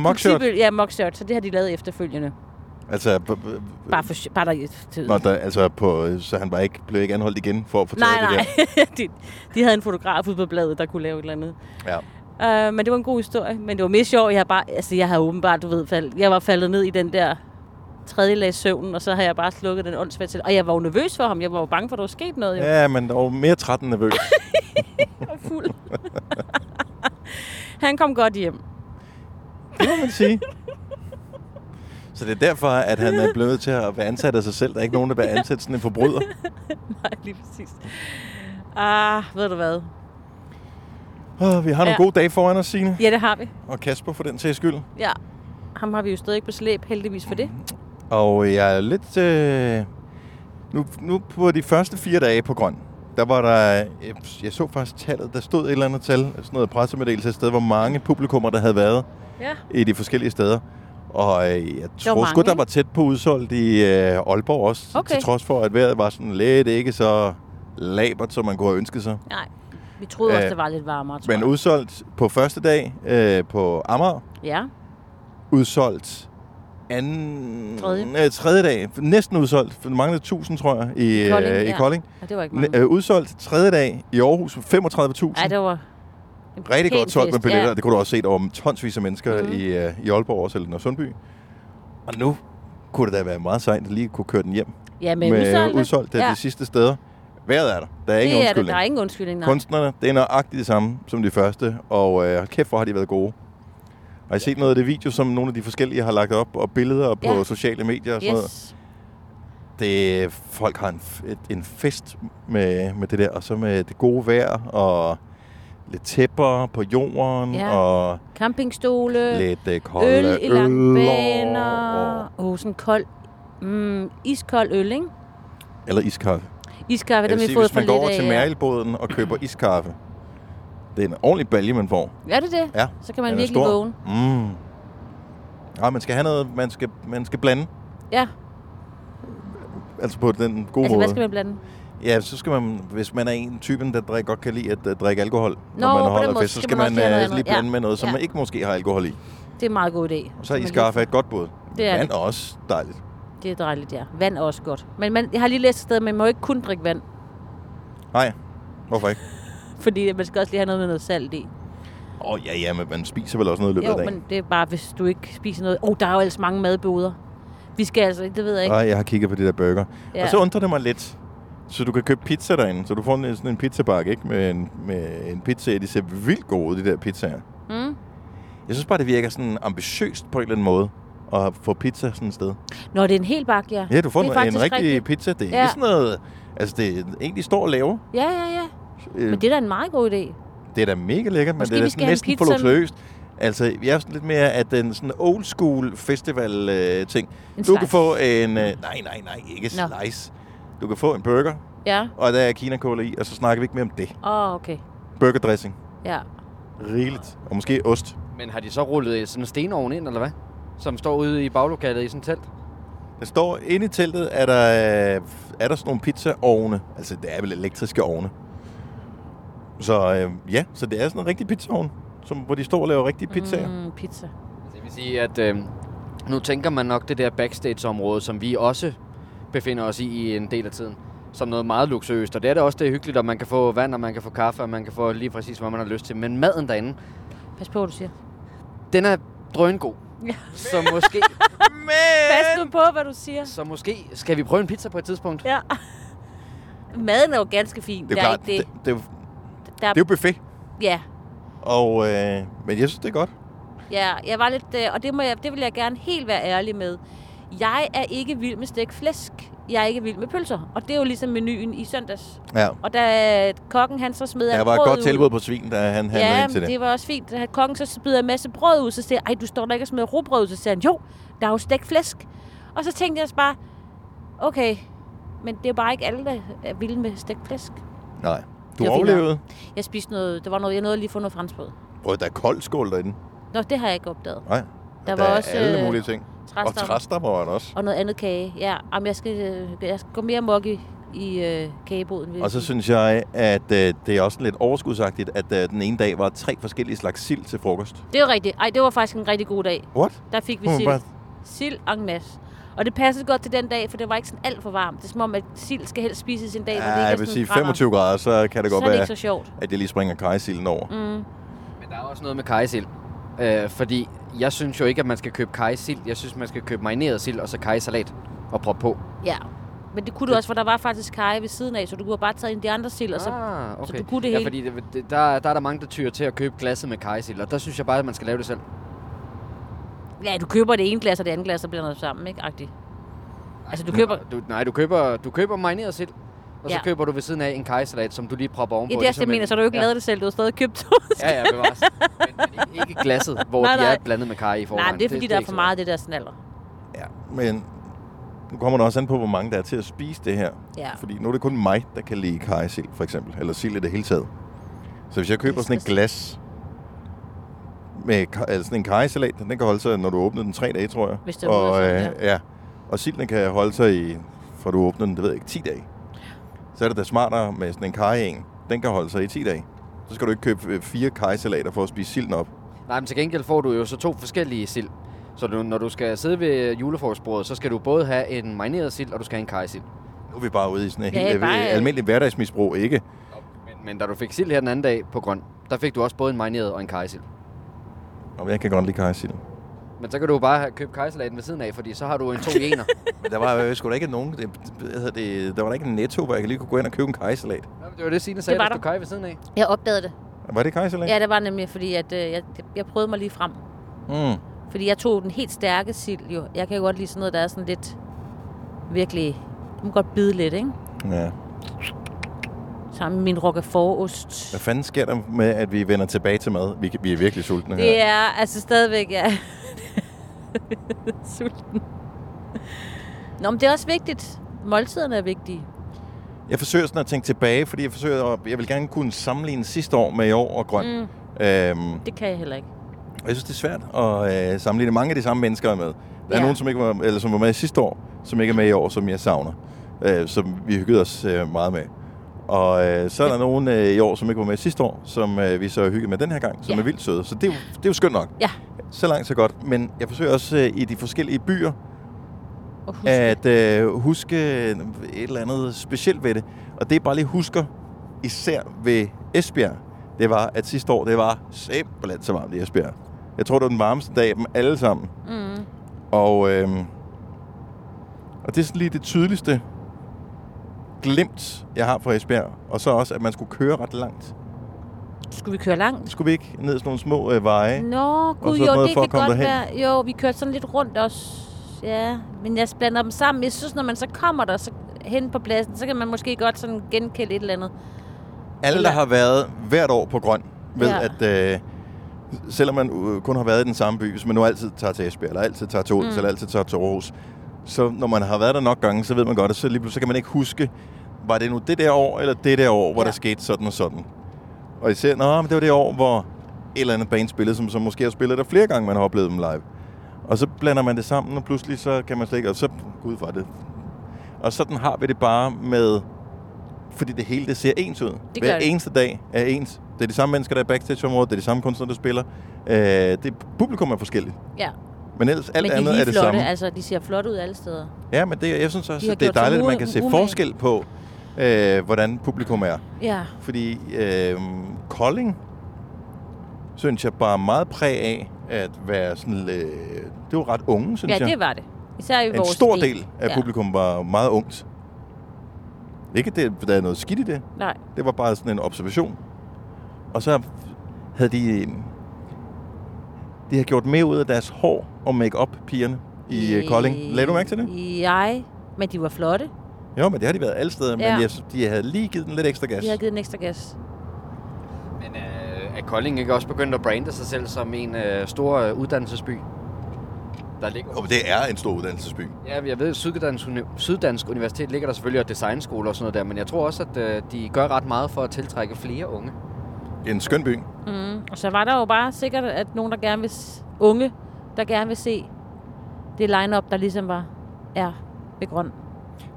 mugshot. politibil- Ja, mugshot. Så det har de lavet efterfølgende. Altså, Bare for bare der, til, Nå, der, altså på, så han var ikke, blev ikke anholdt igen for at fortælle Nej, det nej. (laughs) de, de havde en fotograf ude på bladet, der kunne lave et eller andet. der. Ja. Uh, men det var en god historie. Men det var mest sjovt. Jeg har bare, altså jeg har åbenbart, du ved, fald, jeg var faldet ned i den der tredje lag søvn, og så har jeg bare slukket den åndssvagt til. Og jeg var jo nervøs for ham. Jeg var jo bange for, at der var sket noget. Jo. ja, men der var mere træt end nervøs. (laughs) og fuld. Han kom godt hjem. Det må man sige. Så det er derfor, at han er blevet til at være ansat af sig selv. Der er ikke nogen, der vil ansætte sådan en forbryder. Nej, lige præcis. Ah, ved du hvad? Oh, vi har nogle Ja. gode dage foran os, Signe. Ja, det har vi. Og Kasper for den sags skyld. Ja. Ham har vi jo stadig på slæb, heldigvis for det. Og jeg er lidt... Øh, nu, nu på de første fire dage på Grøn, der var der... Jeg, jeg så faktisk tallet. Der stod et eller andet tal, sådan noget pressemeddelelse et sted, hvor mange publikummer, der havde været Ja. i de forskellige steder. Og øh, jeg tror sgu, der var tæt på udsolgt i øh, Aalborg også. Okay. Til trods for, at vejret var sådan lidt ikke så labert, som man kunne have ønsket sig. Nej, vi troede også, Øh, det var lidt varmere, tror Men jeg. udsolgt på første dag øh, på Amager. Ja. Udsolgt anden... Tredje. Øh, tredje dag. Næsten udsolgt. For manglede 1000, tror jeg, i, Kolding, øh, i ja. Kolding. Ja, det var ikke mange. øh, udsolgt tredje dag i Aarhus for 35.000. Ej, det var... Rigtig godt solgt med billetter. Ja. Det kunne du også se, der var tonsvis af mennesker mm. i, øh, i Aalborg også, eller Sundby. Og nu kunne det da være meget sejt at lige kunne køre den hjem. Ja, med med udsolgte. udsolgt Ja. de sidste steder. Vejret er der. Der er ingen det er undskyldning. Der er ingen undskyldning, nej. Kunstnerne, det er nøjagtigt det samme som de første, og øh, kæft, hvor har de været gode. Har I set noget af det video, som nogle af de forskellige har lagt op, og billeder på Ja. sociale medier og sådan noget? Yes. Det, folk har en, et, en fest med, med det der, og så med det gode vejr, og lidt tæpper på jorden, Ja. og Campingstole. lidt øh, kolde øl i langbaner. Åh, oh, sådan kold... Mm, iskold øl, ikke? eller iskaffe. Iskaffe, dem vil vi fået hvis for man går lidt over af. til ja. Mærkelbåden og køber iskaffe, det er en ordentlig balje, man får. Er det det? Ja. Så kan man virkelig stor. vågne. Mm. Ja, man skal have noget, man skal, man skal blande. Ja. Altså på den gode Altså, måde. hvad skal man blande? Ja, så skal man, hvis man er en typen, der drikker, godt kan lide at uh, drikke alkohol, Nå, når man holder fest, så skal man man, uh, lige andet. blande Ja. med noget, som Ja. man ikke måske har alkohol i. Det er en meget god idé. Og så er iskaffe et godt bud. Det er Vand det. er også dejligt. Det er dejligt, ja. Vand er også godt. Men man, jeg har lige læst et sted, at man må ikke kun drikke vand. Nej, hvorfor ikke? Fordi man skal også lige have noget med noget salt i. Åh, oh, ja, ja, men man spiser vel også noget i løbet Jo, af dagen. men det er bare, hvis du ikke spiser noget. Åh, oh, der er jo ellers mange madboder. Vi skal altså, det ved jeg ikke. Nej, jeg har kigget på de der burger. Ja. Og så undrer det mig lidt. Så du kan købe pizza derinde. Så du får en, sådan en pizzabakke, ikke? Med en, med en pizza. De ser vildt gode ud, de der pizzaer. Mm. Jeg synes bare, det virker sådan ambitiøst på en eller anden måde. At få pizza sådan et sted. Nå, det er en hel bakke, ja. Ja, du får en, en rigtig rigtigt. pizza. Det er Ja. ikke sådan noget... Altså, det er en, de står og laver. Ja, ja, ja. Øh, Men det er da en meget god idé. det er da mega lækkert, men Måske det er vi sådan næsten luksuriøst. Altså, jeg er sådan lidt mere af den sådan old school festival øh, ting. En du kan slice. få en... Øh, nej, nej, nej, ikke Nå. slice. Du kan få en burger, Ja. og der er kinakål i, og så snakker vi ikke mere om det. Åh, oh, okay. Burgerdressing. Ja. Rigeligt. Og måske ost. Men har de så rullet sådan en stenovn ind, eller hvad? Som står ude i baglokalet i sådan et telt? Der står inde i teltet, er der, øh, er der sådan nogle pizzaovne. Altså, det er vel elektriske ovne. Så øh, ja, så det er sådan en rigtig pizzaovn, som, hvor de står og laver rigtige pizzaer. Mm. Pizza. Det vil sige, at øh, nu tænker man nok det der backstage-område, som vi også befinder os i i en del af tiden, som noget meget luksuriøst. Og det er det også, det er hyggeligt, og man kan få vand, og man kan få kaffe, og man kan få lige præcis, hvad man har lyst til. Men maden derinde, Pas på, hvad du siger. den er drøngod. Ja. Så måske, (laughs) Pas nu på, hvad du siger. så måske skal vi prøve en pizza på et tidspunkt. Ja. Maden er jo ganske fin. Det er jo klart, ikke det, det, er jo- der, det er jo buffet. Ja, Og, øh, men jeg synes, det er godt. Ja, jeg var lidt, øh, og det, må jeg, det vil jeg gerne helt være ærlig med. Jeg er ikke vild med stegt flæsk. Jeg er ikke vild med pølser. Og det er jo ligesom menuen i søndags. Ja. Og da kokken han så smider Der var et godt ud- tilbud på svin, da han handlede Ja, ind til det. det var også fint. Da kokken så smider en masse brød ud, så siger jeg, du står der ikke og smider råbrød ud. Så siger han, jo, der er jo stegt flæsk. Og så tænkte jeg bare, okay, men det er jo bare ikke alle, der er vilde med stegt flæsk. Nej. Du Det fint overlevede. Jeg spiste noget, der var noget, jeg nåede lige at få noget franskbrød. Prøv, der er kold skål derinde. Nå, det har jeg ikke opdaget. Nej. Der der var er også, alle øh, mulige ting. Og træstammer. var der også. Og noget andet kage. Ja, Jamen, jeg, skal, øh, jeg skal gå mere mok i, i øh, kageboden. Og så synes jeg, at øh, det er også lidt overskudsagtigt, at øh, den ene dag var tre forskellige slags sild til frokost. Det var rigtigt. Ej, det var faktisk en rigtig god dag. What? Der fik vi sild. Sild en masse. Og det passede godt til den dag, for det var ikke sådan alt for varmt. Det er som om, at sild skal helst spises en dag, hvor det Ja, ikke er jeg vil sådan sige brænder. 25 grader, så kan det Så godt er det være, ikke så sjovt. at jeg lige springer kajsilden over. Mm. Men der er også noget med kajsild. Øh, fordi jeg synes jo ikke, at man skal købe kajsild. Jeg synes, man skal købe marineret sild og så kajsalat og proppe på. Ja. Men det kunne du også, for der var faktisk kaj ved siden af, så du kunne have bare taget en af de andre sild, og så, Ah, så okay. du kunne det ja, hele. fordi det, det, der, der er der mange, der tyrer til at købe glasset med kajsild, og der synes jeg bare, at man skal lave det selv. Ja, du køber det ene glas og det andet glas, og blander det sammen, ikke? Agtigt. Altså, du køber... Du, nej, du køber, du køber marineret sild, og så Ja. køber du ved siden af en kajsalat, som du lige propper ovenpå. Ja, det er også det, jeg ligesom mener, en- så har du ikke ja. lavet det selv. Du har stadig købt to. (laughs) Ja, ja, bevares. men, men ikke- glasset, hvor Nej, de nej. er blandet med kaj i forvejen. Nej, det er fordi, der er for så meget af det der snaller. Ja, men nu kommer der også an på, hvor mange der er til at spise det her. Ja. Fordi nu er det kun mig, der kan lide kajsild, for eksempel. Eller sild i det hele taget. Så hvis jeg køber sådan et glas med altså sådan en kajsalat, den kan holde sig, når du åbner den tre dage, tror jeg. Hvis det er og, af øh, ja. Og silden kan holde sig i, fra du åbner den, det ved jeg ikke, 10 dage. Så er det da smartere med sådan en en. Den kan holde sig i 10 dage. Så skal du ikke købe øh, fire kajsalater for at spise silden op. Nej, men til gengæld får du jo så to forskellige sild. Så du, når du skal sidde ved julefrokostbordet, så skal du både have en marineret sild, og du skal have en kajsild. Nu er vi bare ude i sådan en Ja, helt bare, bare, øh, almindelig hverdagsmisbrug, ikke? Men, men da du fik sild her den anden dag på grøn, der fik du også både en marineret og en kajsild. Og jeg kan godt lide kajsild. Men så kan du jo bare købt kajsalaten ved siden af, fordi så har du en to i ener. (laughs) Men der var jo sgu da ikke nogen... Det, hedder det, der var der ikke en netto, hvor jeg lige kunne gå ind og købe en kajsalat. Jamen, det var det, Signe sagde, var der der. stod kaj ved siden af. Jeg opdagede det. Var det kajsalat? Ja, det var nemlig, fordi at, øh, jeg, jeg prøvede mig lige frem. Mm. Fordi jeg tog den helt stærke sild jo. Jeg kan jo godt lide sådan noget, der er sådan lidt virkelig... Du må godt bide lidt, ikke? Ja. Sammen med min roquefort-ost. Hvad fanden sker der med, at vi vender tilbage til mad? Vi, vi er virkelig sultne Det her. er altså stadigvæk, ja. (laughs) Sulten. Nå, men det er også vigtigt. Måltiderne er vigtige. Jeg forsøger sådan at tænke tilbage, fordi jeg forsøger at, jeg vil gerne kunne sammenligne sidste år med i år og grøn. Mm. Øhm, Det kan jeg heller ikke. og jeg synes, det er svært at øh, sammenligne. Mange af de samme mennesker er med. Der er Ja. nogen, som, ikke var, eller som var med sidste år, som ikke er med i år, som jeg savner. Øh, som vi hyggede os øh, meget med. Og øh, så er der nogen øh, i år, som ikke var med sidste år, som øh, vi så hygget med den her gang, som Ja. er vildt søde. Så det er, jo, det er jo skønt nok. Ja. Så langt, så godt. Men jeg forsøger også øh, i de forskellige byer Og huske. at øh, huske et eller andet specielt ved det. Og det, jeg bare lige husker, især ved Esbjerg, det var, at sidste år, det var simpelthen så varmt i Esbjerg. Jeg tror, det var den varmeste dag af dem alle sammen. Mm. Og, øh, og det er sådan lige det tydeligste glimt, jeg har fra Esbjerg. Og så også, at man skulle køre ret langt. Skulle vi køre langt? Skulle vi ikke ned sådan nogle små øh, veje? Nå, gud, jo, noget det kan godt derhen? være. Jo, vi kørte sådan lidt rundt også. Ja, men jeg blander dem sammen. Jeg synes, når man så kommer der så hen på pladsen, så kan man måske godt sådan genkende et eller andet. Alle, Eller- der har været hvert år på Grøn, ved, Ja. at øh, selvom man øh, kun har været i den samme by, hvis man nu altid tager til Esbjerg, eller altid tager til Odense, mm. eller altid tager til Aarhus, så når man har været der nok gange, så ved man godt, at så, lige pludselig, så kan man ikke huske, var det nu det der år, eller det der år, hvor Ja. der skete sådan og sådan. Og især, nå, men det var det år, hvor et eller andet band spillede, som, som måske har spillet der flere gange, man har oplevet dem live. Og så blander man det sammen, og pludselig så kan man slet ikke, og så, gud var det. Og sådan har vi det bare med, fordi det hele det ser ens ud. Det Hver det. eneste dag er ens. Det er de samme mennesker, der er backstage-området, det er de samme kunstnere, der spiller. Øh, det, publikum er forskelligt. Ja, Men ellers alt men de er andet lige er det flotte. samme. Altså, de ser flot ud alle steder. Ja, men det, jeg synes De også, at det er dejligt, at man kan se forskel på, øh, hvordan publikum er. Ja. Fordi øh, Kolding, synes jeg, bare meget præg af at være sådan... Øh, det var ret unge, synes Ja, jeg. det var det. Især i en vores stor by. del af ja. publikum var meget ungt. Ikke, det, der er noget skidt i det. Nej. Det var bare sådan en observation. Og så havde de... de har gjort mere ud af deres hår og make-up pigerne i øh, Kolding. Lagde du mærke til det? Jeg, men de var flotte. Jo, men det har de været alle steder, Ja. men jeg, de havde lige givet den lidt ekstra gas. De har givet en ekstra gas. Men øh, er Kolding ikke også begyndt at brande sig selv som en øh, stor øh, uddannelsesby? Der ligger... Og det er en stor uddannelsesby. Ja, jeg ved, Syddansk, Uni- Syddansk Universitet ligger der selvfølgelig og designskoler og sådan noget der, men jeg tror også, at øh, de gør ret meget for at tiltrække flere unge. Det er en skøn by. Mm. Og så var der jo bare sikkert, at nogen, der gerne vil... Unge, der gerne vil se det line-up, der ligesom var er ved grøn.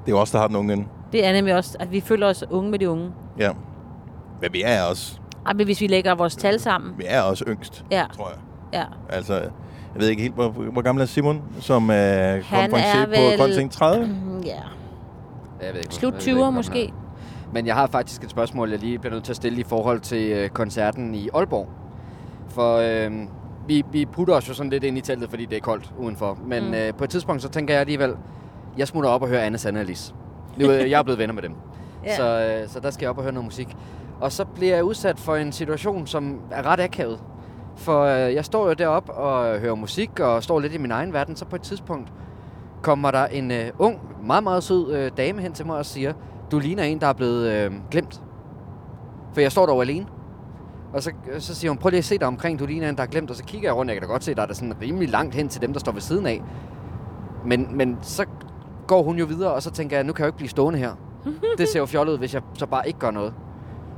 Det er også der har den unge ende. Det er nemlig også, at vi føler os unge med de unge. Ja. Men vi er også, Ej, men hvis vi lægger vores tal sammen. vi er også yngst, Ja. tror jeg. Ja. Altså, jeg ved ikke helt, hvor, hvor gammel er Simon, som er Han konferencier er på vel- Grøn Ting 30? Mm, Ja. Jeg ved ikke, Slut jeg ved ikke, 20'er hvor måske. Men jeg har faktisk et spørgsmål, jeg lige bliver nødt til at stille i forhold til øh, koncerten i Aalborg. For øh, vi, vi putter os jo sådan lidt ind i teltet, fordi det er koldt udenfor. Men Mm. øh, på et tidspunkt, så tænker jeg alligevel, jeg smutter op og hører Anna Sanne og Alice. Nu, øh, jeg er blevet venner med dem. (laughs) Ja. Så, øh, så der skal jeg op og høre noget musik. Og så bliver jeg udsat for en situation, som er ret akavet. For øh, jeg står jo deroppe og hører musik og står lidt i min egen verden. Så på et tidspunkt kommer der en øh, ung, meget, meget sød øh, dame hen til mig og siger, du ligner en, der er blevet øh, glemt. For jeg står dog alene. Og så, så siger hun, prøv lige at se dig omkring, du ligner en, der er glemt. Og så kigger jeg rundt, jeg kan da godt se, der er der sådan rimelig langt hen til dem, der står ved siden af. Men, men så går hun jo videre, og så tænker jeg, nu kan jeg jo ikke blive stående her. (laughs) det ser jo fjollet ud, hvis jeg så bare ikke gør noget.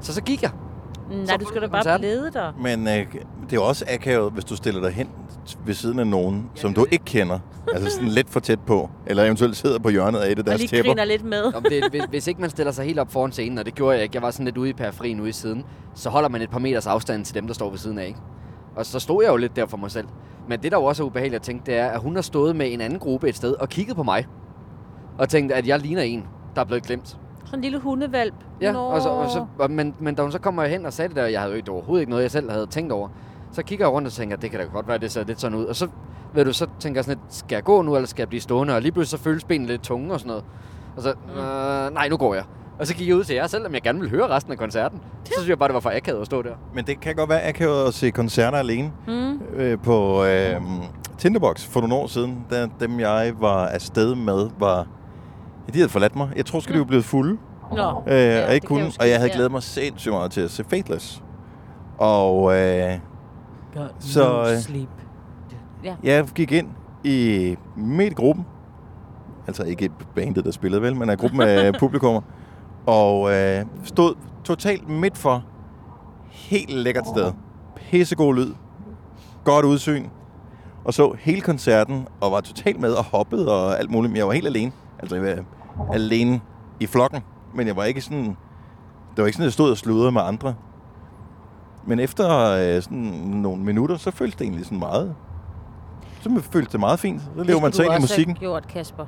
Så så gik jeg. Nej, du skal da bare koncerten. blede dig. Men øh, det er jo også akavet, hvis du stiller dig hen ved siden af nogen, som du ikke kender. Altså sådan lidt for tæt på. Eller eventuelt sidder på hjørnet af et af Og deres lige tæpper. griner lidt med. Om det, hvis, hvis ikke man stiller sig helt op foran scenen, og det gjorde jeg ikke, jeg var sådan lidt ude i periferien ude i siden, så holder man et par meters afstand til dem, der står ved siden af, ikke? Og så stod jeg jo lidt der for mig selv. Men det, der jo også er ubehageligt at tænke, det er, at hun har stået med en anden gruppe et sted og kigget på mig. Og tænkt, at jeg ligner en, der er blevet glemt. Sådan en lille hundevalp. Ja, Nå. og så, og så, og, men, men da hun så kommer hen og sagde det der, jeg havde jo det overhovedet ikke noget, jeg selv havde tænkt over. Så kigger jeg rundt og tænker, det kan da godt være, det ser lidt sådan ud. Og så, ved du, så tænker jeg sådan lidt, skal jeg gå nu, eller skal jeg blive stående? Og lige pludselig så føles benene lidt tunge og sådan noget. Og så, øh, nej, nu går jeg. Og så gik jeg ud til jer, selvom jeg gerne ville høre resten af koncerten. Så synes jeg bare, det var for akavet at stå der. Men det kan godt være akavet at se koncerter alene. Mm. Øh, på øh, Tinderbox for nogle år siden, da dem jeg var afsted med, var... Ja, de havde forladt mig. Jeg tror, skal de var blevet fulde. Nå, Øh, ja, og, ikke kunne, jo og jeg havde ja. glædet mig sindssygt meget til at se Fateless. Og øh, Så, no øh, sleep. Ja. jeg gik ind i midt i gruppen. Altså ikke bandet, der spillede vel, men af gruppen af (laughs) publikummer. Og øh, stod totalt midt for. Helt lækkert sted. Pissegod lyd. Godt udsyn. Og så hele koncerten, og var totalt med og hoppede og alt muligt. Men jeg var helt alene. Altså jeg var alene i flokken. Men jeg var ikke sådan... Det var ikke sådan, at jeg stod og sludrede med andre. Men efter øh, sådan nogle minutter, så føltes det egentlig sådan meget... Så føltes det meget fint. Så lever man sig ind i musikken. Det gjort, Kasper.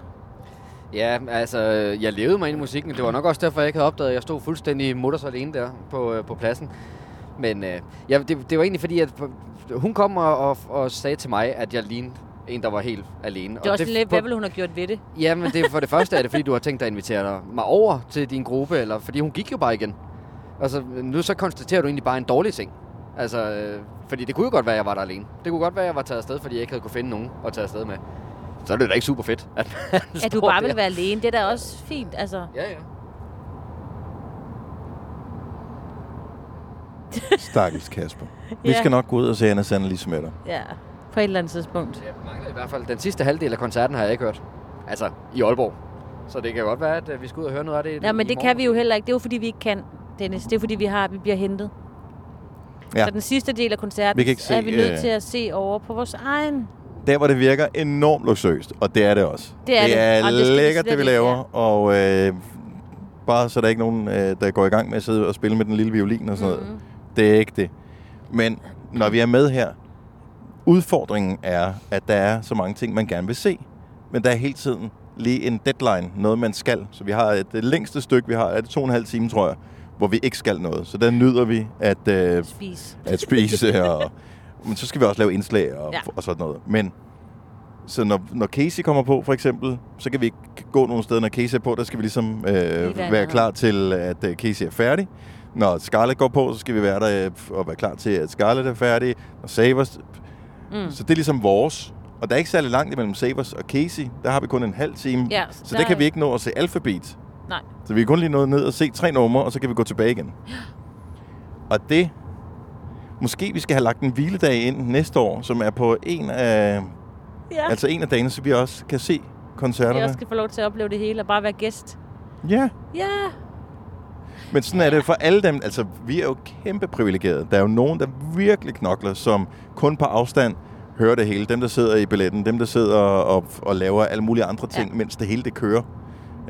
Ja, altså, jeg levede mig ind i musikken. Det var nok også derfor, jeg ikke havde opdaget, at jeg stod fuldstændig mutters alene der på, øh, på pladsen. Men øh, ja, det, det var egentlig fordi, at hun kom og, og, og sagde til mig, at jeg lignede en, der var helt alene. Det er også lidt, hvad ville hun have gjort ved det? Ja, men det, for det første er det, fordi du har tænkt dig at invitere dig- mig over til din gruppe, eller fordi hun gik jo bare igen. Altså, nu så konstaterer du egentlig bare en dårlig ting. Altså, øh, fordi det kunne jo godt være, at jeg var der alene. Det kunne godt være, at jeg var taget afsted, fordi jeg ikke havde kunne finde nogen at tage afsted med. Så er det da ikke super fedt, at (laughs) At du bare der. vil være alene, det er da også fint. Altså, Ja, ja. (laughs) Stakkels Kasper. Vi Ja. skal nok gå ud og se Anna Sandlis med dig. ja, på et eller andet tidspunkt. Jeg mangler i hvert fald den sidste halvdel af koncerten har jeg ikke hørt. Altså, i Aalborg. Så det kan godt være, at øh, vi skal ud og høre noget af det Ja, men det morgen. kan vi jo heller ikke. Det er jo fordi, vi ikke kan, Dennis. Det er fordi, vi, har, vi bliver hentet. Ja. Så den sidste del af koncerten Vi kan ikke se, er vi nødt øh, til at se over på vores egen. Der, hvor det virker enormt luksuriøst, og det er det også. Det er det det, er det lækkert, det vi laver, og øh, bare så der er ikke nogen, øh, der går i gang med at sidde og spille med den lille violin og sådan Mhm. noget. Det er ikke det. Men når vi er med her, udfordringen er, at der er så mange ting, man gerne vil se. Men der er hele tiden lige en deadline, noget man skal. Så vi har et, det længste stykke, vi har, er det to og en halv time, tror jeg, hvor vi ikke skal noget. Så der nyder vi at, øh, Spise. at spise. (laughs) Og, men så skal vi også lave indslag og, Ja. og sådan noget. Men så når, når Casey kommer på, for eksempel, så kan vi ikke gå nogen steder, når Casey er på. Der skal vi ligesom øh, være klar til, at øh, Casey er færdig. Når Scarlett går på, så skal vi være der øh, og være klar til, at Scarlett er færdig. Når Savers... Mm. Så det er ligesom vores. Og der er ikke særlig langt imellem Sabers og Casey. Der har vi kun en halv time. Ja, så der der kan vi ikke nå at se Alphabet. Nej. Så vi kan kun lige nå ned og se tre numre, og så kan vi gå tilbage igen. (gasps) Og det... Måske vi skal have lagt en hviledag ind næste år, som er på en af... Ja. Altså en af dagene, så vi også kan se Jeg koncerterne. også skal få lov til at opleve det hele og bare være gæst. Ja, Ja. men sådan er det for alle dem. Altså, vi er jo kæmpe privilegerede. Der er jo nogen, der virkelig knokler, som kun på afstand hører det hele. Dem, der sidder i billetten, dem, der sidder og, og laver alle mulige andre ting, ja. mens det hele det kører.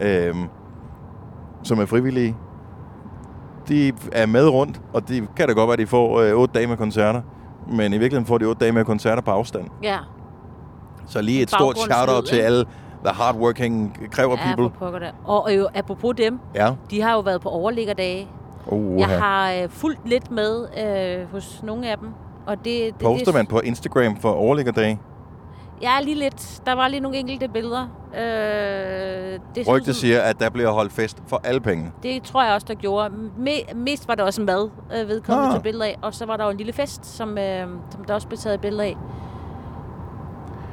Øhm, som er frivillige. De er med rundt, og det kan da godt være, at de får øh, otte dage med koncerter. Men i virkeligheden får de otte dage med koncerter på afstand. Ja. Så lige et stort shout-out til alle the hardworking kræver Ja, people. Og, og jo, apropos dem, Ja. de har jo været på overliggerdage. Uh, Jeg har øh, fulgt lidt med øh, hos nogle af dem. Og det, det, Poster det, man på Instagram for overliggerdage? Ja, lige lidt. Der var lige nogle enkelte billeder. Øh, det, så ud Rygte som- siger, at der bliver holdt fest for alle penge. Det tror jeg også, der gjorde. Me- mest var der også mad øh, vedkommende Ah. til billeder af. Og så var der jo en lille fest, som, øh, som der også blev taget billeder af.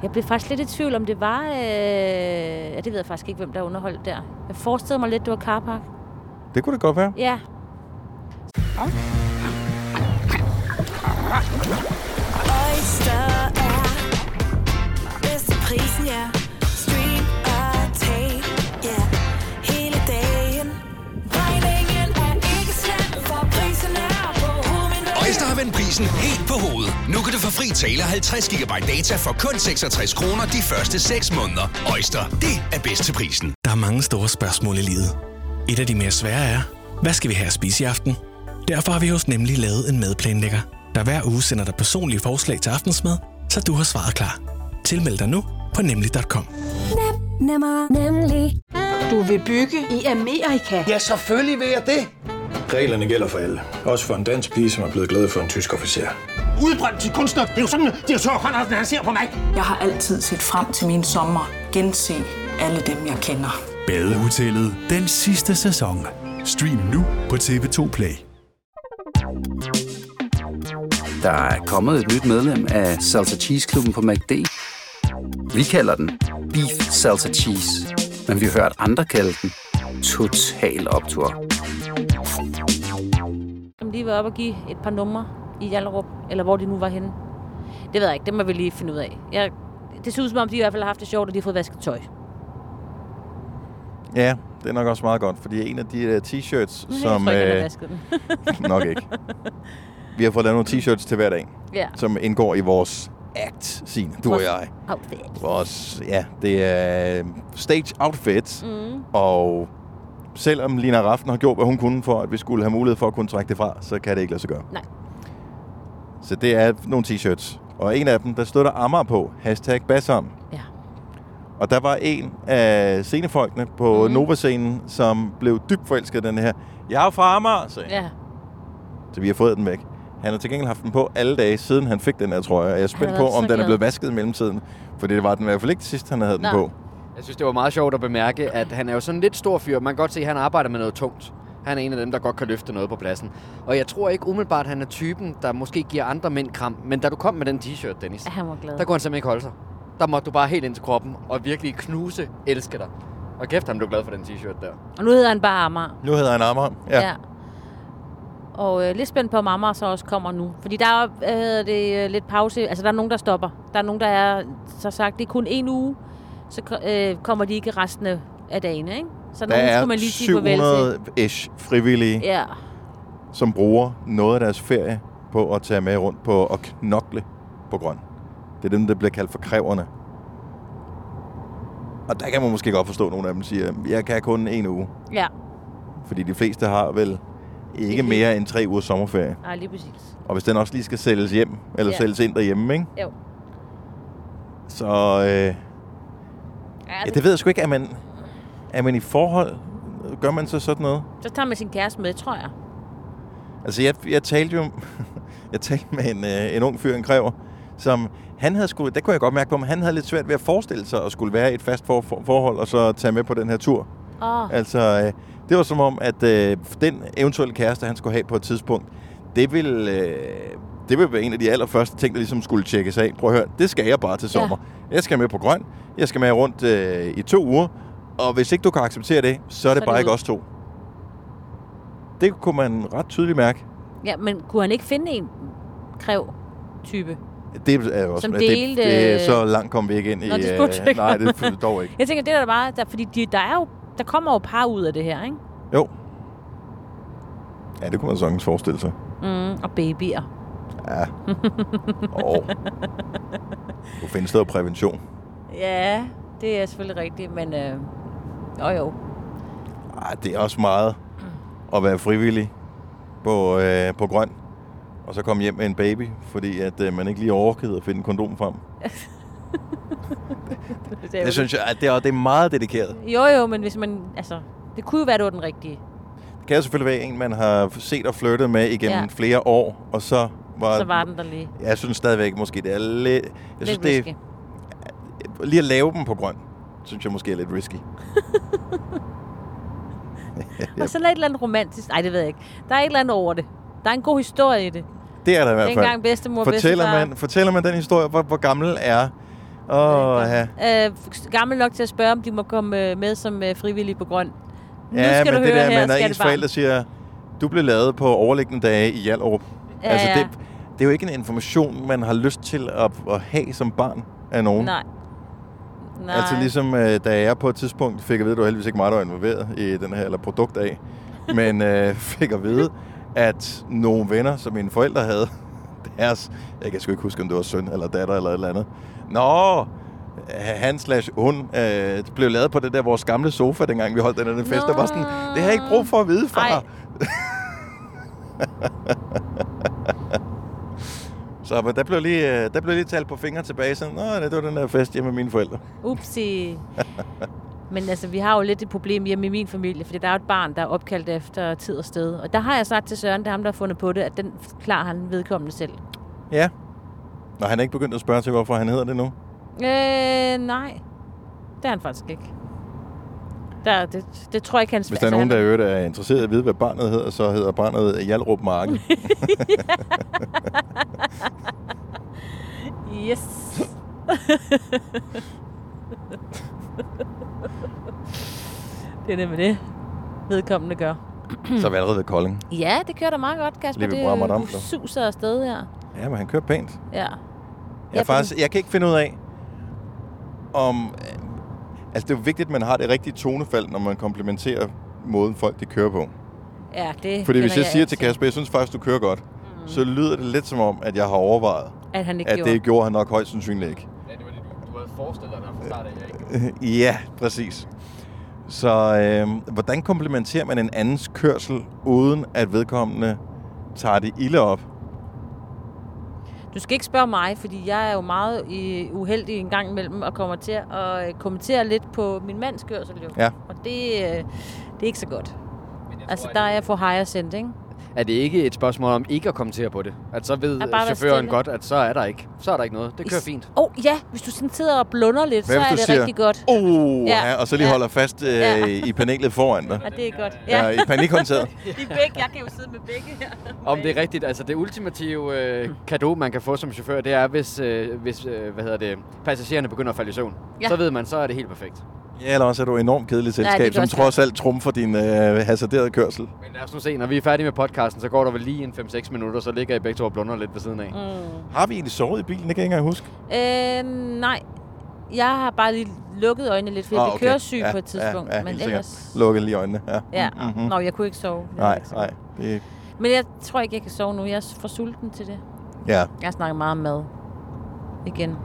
Jeg blev faktisk lidt i tvivl, om det var... Øh, ja, det ved jeg faktisk ikke, hvem der underholdt der. Jeg forestillede mig lidt, det var Carpark. Det kunne det godt være. Ja. Oyster er prisen, ja. Stream og tag, ja. Hele dagen. Regningen er ikke slem, for prisen er på hovedet. Øjster har vendt prisen helt på hovedet. Nu kan du få fri tale 50 GB data for kun 66 kroner de første 6 måneder. Øjster, det er bedst til prisen. Der er mange store spørgsmål i livet. Et af de mere svære er, hvad skal vi have at spise i aften? Derfor har vi hos Nemlig lavet en madplanlægger, der hver uge sender dig personlige forslag til aftensmad, så du har svaret klar. Tilmeld dig nu på nemlig.com. Nem, nemmer, nemlig. Du vil bygge i Amerika? Ja, selvfølgelig vil jeg det. Reglerne gælder for alle. Også for en dansk pige, som er blevet glad for en tysk officer. Udbrændt til kunstner. Det er jo sådan, at direktør Conradsen, han ser på mig. Jeg har altid set frem til min sommer. Gense alle dem, jeg kender. Badehotellet den sidste sæson. Stream nu på TV2 Play. Der er kommet et nyt medlem af Salsa Cheese Klubben på MACD. Vi kalder den Beef Salsa Cheese, men vi har hørt andre kalde den Total Optor. Som lige var op og give et par numre i Jallerup, eller hvor de nu var henne. Det ved jeg ikke, det må vi lige finde ud af. Jeg, det ser ud som om, de i hvert fald har haft det sjovt, og de har fået vasket tøj. Ja, det er nok også meget godt, fordi en af de der t-shirts, Jeg som... tror ikke, øh, vasket den. (laughs) nok ikke. Vi har fået lavet nogle t-shirts til hver dag, Ja. som indgår i vores act, Signe, du og Vores jeg. Outfit. Vores, ja, det er stage outfit, Mm. og selvom Lina Raften har gjort, hvad hun kunne for, at vi skulle have mulighed for at kunne trække det fra, så kan det ikke lade sig gøre. Nej. Så det er nogle t-shirts. Og en af dem, der stod der Amager på, hashtag Basson. Ja. Og der var en af scenefolkene på mm. Nova-scenen, som blev dybt forelsket den her. Jeg er fra Amager, sagde. Ja. Så vi har fået den væk. Han har til gengæld haft den på alle dage, siden han fik den her, tror jeg. Jeg er spændt på, om den er blevet vasket i mellemtiden. For det var den i hvert fald ikke sidst, han havde Nej. den på. Jeg synes, det var meget sjovt at bemærke, at han er jo sådan en lidt stor fyr. Man kan godt se, at han arbejder med noget tungt. Han er en af dem, der godt kan løfte noget på pladsen. Og jeg tror ikke umiddelbart, at han er typen, der måske giver andre mænd kram. Men da du kom med den t-shirt, Dennis, Ja, han var glad. der kunne han simpelthen ikke holde sig. Der måtte du bare helt ind til kroppen og virkelig knuse, elske dig. Og kæft, han blev glad for den t-shirt der. Og nu hedder han bare Amager. Nu hedder han Amager. Ja. ja. Og øh, lidt spændt på, om Amager så også kommer nu. Fordi der er hedder det, øh, lidt pause. Altså, der er nogen, der stopper. Der er nogen, der er, så sagt, det er kun en uge. Så øh, kommer de ikke resten af- dagene, ikke? Så Der nogen er skulle man lige sige farvel til. 700-ish frivillige, Ja. som bruger noget af deres ferie på at tage med rundt på at knokle på grøn. Det er dem, der bliver kaldt for kræverne. Og der kan man måske godt forstå, at nogle af dem siger, jeg kan kun en uge. Ja. Fordi de fleste har vel ikke mere end tre ugers sommerferie. Nej, lige præcis. Og hvis den også lige skal sælges hjem, eller Ja. sælges ind derhjemme, ikke? Jo. Så øh, ja, det ved jeg sgu ikke. Er man, er man i forhold? Gør man så sådan noget? Så tager man sin kæreste med, tror jeg. Altså, jeg, jeg talte jo (laughs) jeg talte med en, øh, en ung fyr, en kræver, som han havde skulle, der kunne jeg godt mærke på, at han havde lidt svært ved at forestille sig at skulle være i et fast for, for, forhold, og så tage med på den her tur. Åh. Altså, øh, det var som om, at øh, den eventuelle kæreste, han skulle have på et tidspunkt, det ville, øh, Det vil være en af de allerførste ting, der ligesom skulle tjekkes af. Prøv at høre, det skal jeg bare til sommer. Ja. Jeg skal med på grøn. Jeg skal med rundt øh, i to uger. Og hvis ikke du kan acceptere det, så er det er bare det ikke os to. Det kunne man ret tydeligt mærke. Ja, men kunne han ikke finde en kræv-type? Det er også, Som det, delte- det, så langt kom vi ikke ind i. Nå, det ikke nej, det er dog ikke. Jeg tænker, det er der bare... Der, fordi de, der, er jo, der kommer jo par ud af det her, ikke? Jo. Ja, det kunne man sagtens forestille sig. Mm, og babyer. Ja. Åh. Nu findes der prævention. ja, det er selvfølgelig rigtigt, men... Øh, jo, jo. Ej, det er også meget at være frivillig på, øh, på grøn. Og så komme hjem med en baby, fordi at øh, man ikke lige orkede at finde en kondom frem. (laughs) det Det synes jeg, at det er, det er meget dedikeret. Jo, jo, men hvis man... Altså, det kunne jo være, det var den rigtige. Det kan jo selvfølgelig være en, man har set og flyttet med igennem Ja. flere år, og så var... Så var den der lige. Jeg synes stadigvæk måske, det er lidt... Jeg Lidt synes, det risky. er, lige at lave dem på grøn, synes jeg måske er lidt risky. (laughs) Og så er der et eller andet romantisk. Nej, det ved jeg ikke. Der er et eller andet over det. Der er en god historie i det. Det er der i hvert fald. Dengang bedstemor og fortæller bedstefar- man, fortæller man den historie, hvor, hvor gammel er... Åh, ja. Øh, gammel nok til at spørge, om de må komme øh, med som øh, frivillige på grøn. Nu Ja, skal men du det høre der her, med, når ens forældre siger, du blev lavet på overliggende dage i Hjallerup. Ja, altså, ja. det, det er jo ikke en information, man har lyst til at, at have som barn af nogen. Nej. Nej. Altså ligesom, øh, da jeg på et tidspunkt fik at vide, det var heldigvis ikke mig, der var involveret i den her, eller produkt af, (laughs) men øh, fik at vide, at nogle venner, som mine forældre havde, (laughs) deres, jeg kan sgu ikke huske, om det var søn eller datter eller et eller andet. Nå, han slash hun øh, blev lavet på det der vores gamle sofa, dengang vi holdt den her fest. Der var sådan, det har jeg ikke brug for at vide, far. (laughs) Så men der blev lige, øh, der blev lige talt på fingre tilbage, sådan, Nå, det var den der fest hjemme med mine forældre. Upsi. Men altså, vi har jo lidt et problem hjemme i min familie, fordi der er jo et barn, der er opkaldt efter tid og sted. Og der har jeg sagt til Søren, det er ham, der har fundet på det, at den klarer han vedkommende selv. Ja. Nå, han er ikke begyndt at spørge til, hvorfor han hedder det nu. Øh, nej. Det er han faktisk ikke. Der, det, det tror jeg ikke, han Hvis der er nogen, der i øvrigt er interesseret i at vide, hvad barnet hedder, så hedder barnet Hjalrup Marken. (laughs) Yes. det er nemlig det, vedkommende gør. så er vi allerede ved Kolding. Ja, det kører da meget godt, Kasper. Lige ved det Brammerdam, du så. suser afsted her. Ja, men han kører pænt. Ja. Jeg, Ja, er faktisk, jeg kan ikke finde ud af, om... øh, Altså, det er jo vigtigt, at man har det rigtige tonefald, når man komplementerer måden, folk de kører på. Ja, det Fordi hvis kender jeg siger til. Kasper, jeg synes faktisk, du kører godt, mm. så lyder det lidt som om, at jeg har overvejet, At han ikke at gjorde. det gjorde han nok højst sandsynligt ikke. Ja, det var det, du, du havde forestillet dig fra start af, jeg ikke. (laughs) ja, præcis. Så øh, hvordan komplementerer man en andens kørsel, uden at vedkommende tager det ilde op? Du skal ikke spørge mig, fordi jeg er jo meget i, uheldig en gang imellem og kommer til at øh, kommentere lidt på min mands kørsel jo. Ja. Og det, øh, det er ikke så godt. Altså, der er jeg for higher send, ikke? Er det ikke et spørgsmål om ikke at kommentere på det? At så ved chaufføren godt, at så er der ikke. Så er der ikke noget. Det kører fint. Åh, oh, ja. Hvis du sådan sidder og blunder lidt, Hvad så er det siger, rigtig godt. Oh, ja. og så lige ja. holder fast øh, Ja. i panelet foran dig. (laughs) Ja, det er godt. Ja, i panikhåndtaget. (laughs) I begge. Jeg kan jo sidde med begge her. Om det er rigtigt, altså det ultimative øh, kado, man kan få som chauffør, det er, hvis, øh, hvis øh, hvad hedder det, passagererne begynder at falde i søvn. Ja. Så ved man, så er det helt perfekt. Ja, eller også er du enormt det selskab, kan som også trods alt trumfer din øh, hasarderede kørsel. Men lad os nu se, når vi er færdige med podcasten, så går der vel lige en 5-6 minutter, så ligger I begge to og blunder lidt ved siden af. Mm. Har vi egentlig sovet i bilen? Det kan jeg ikke engang huske. Øh, nej. Jeg har bare lige lukket øjnene lidt, fordi Ah, jeg okay. blev køresyg Ja, på et tidspunkt. Ja, ja, men sikkert. ellers... Lukke lige øjnene. Ja. Ja, Mhm. mm-hmm. Nå, jeg kunne ikke sove. Nej, ikke sove. nej. Det, Men jeg tror ikke, jeg kan sove nu. Jeg er for sulten til det. ja. Jeg snakker meget om mad. Igen.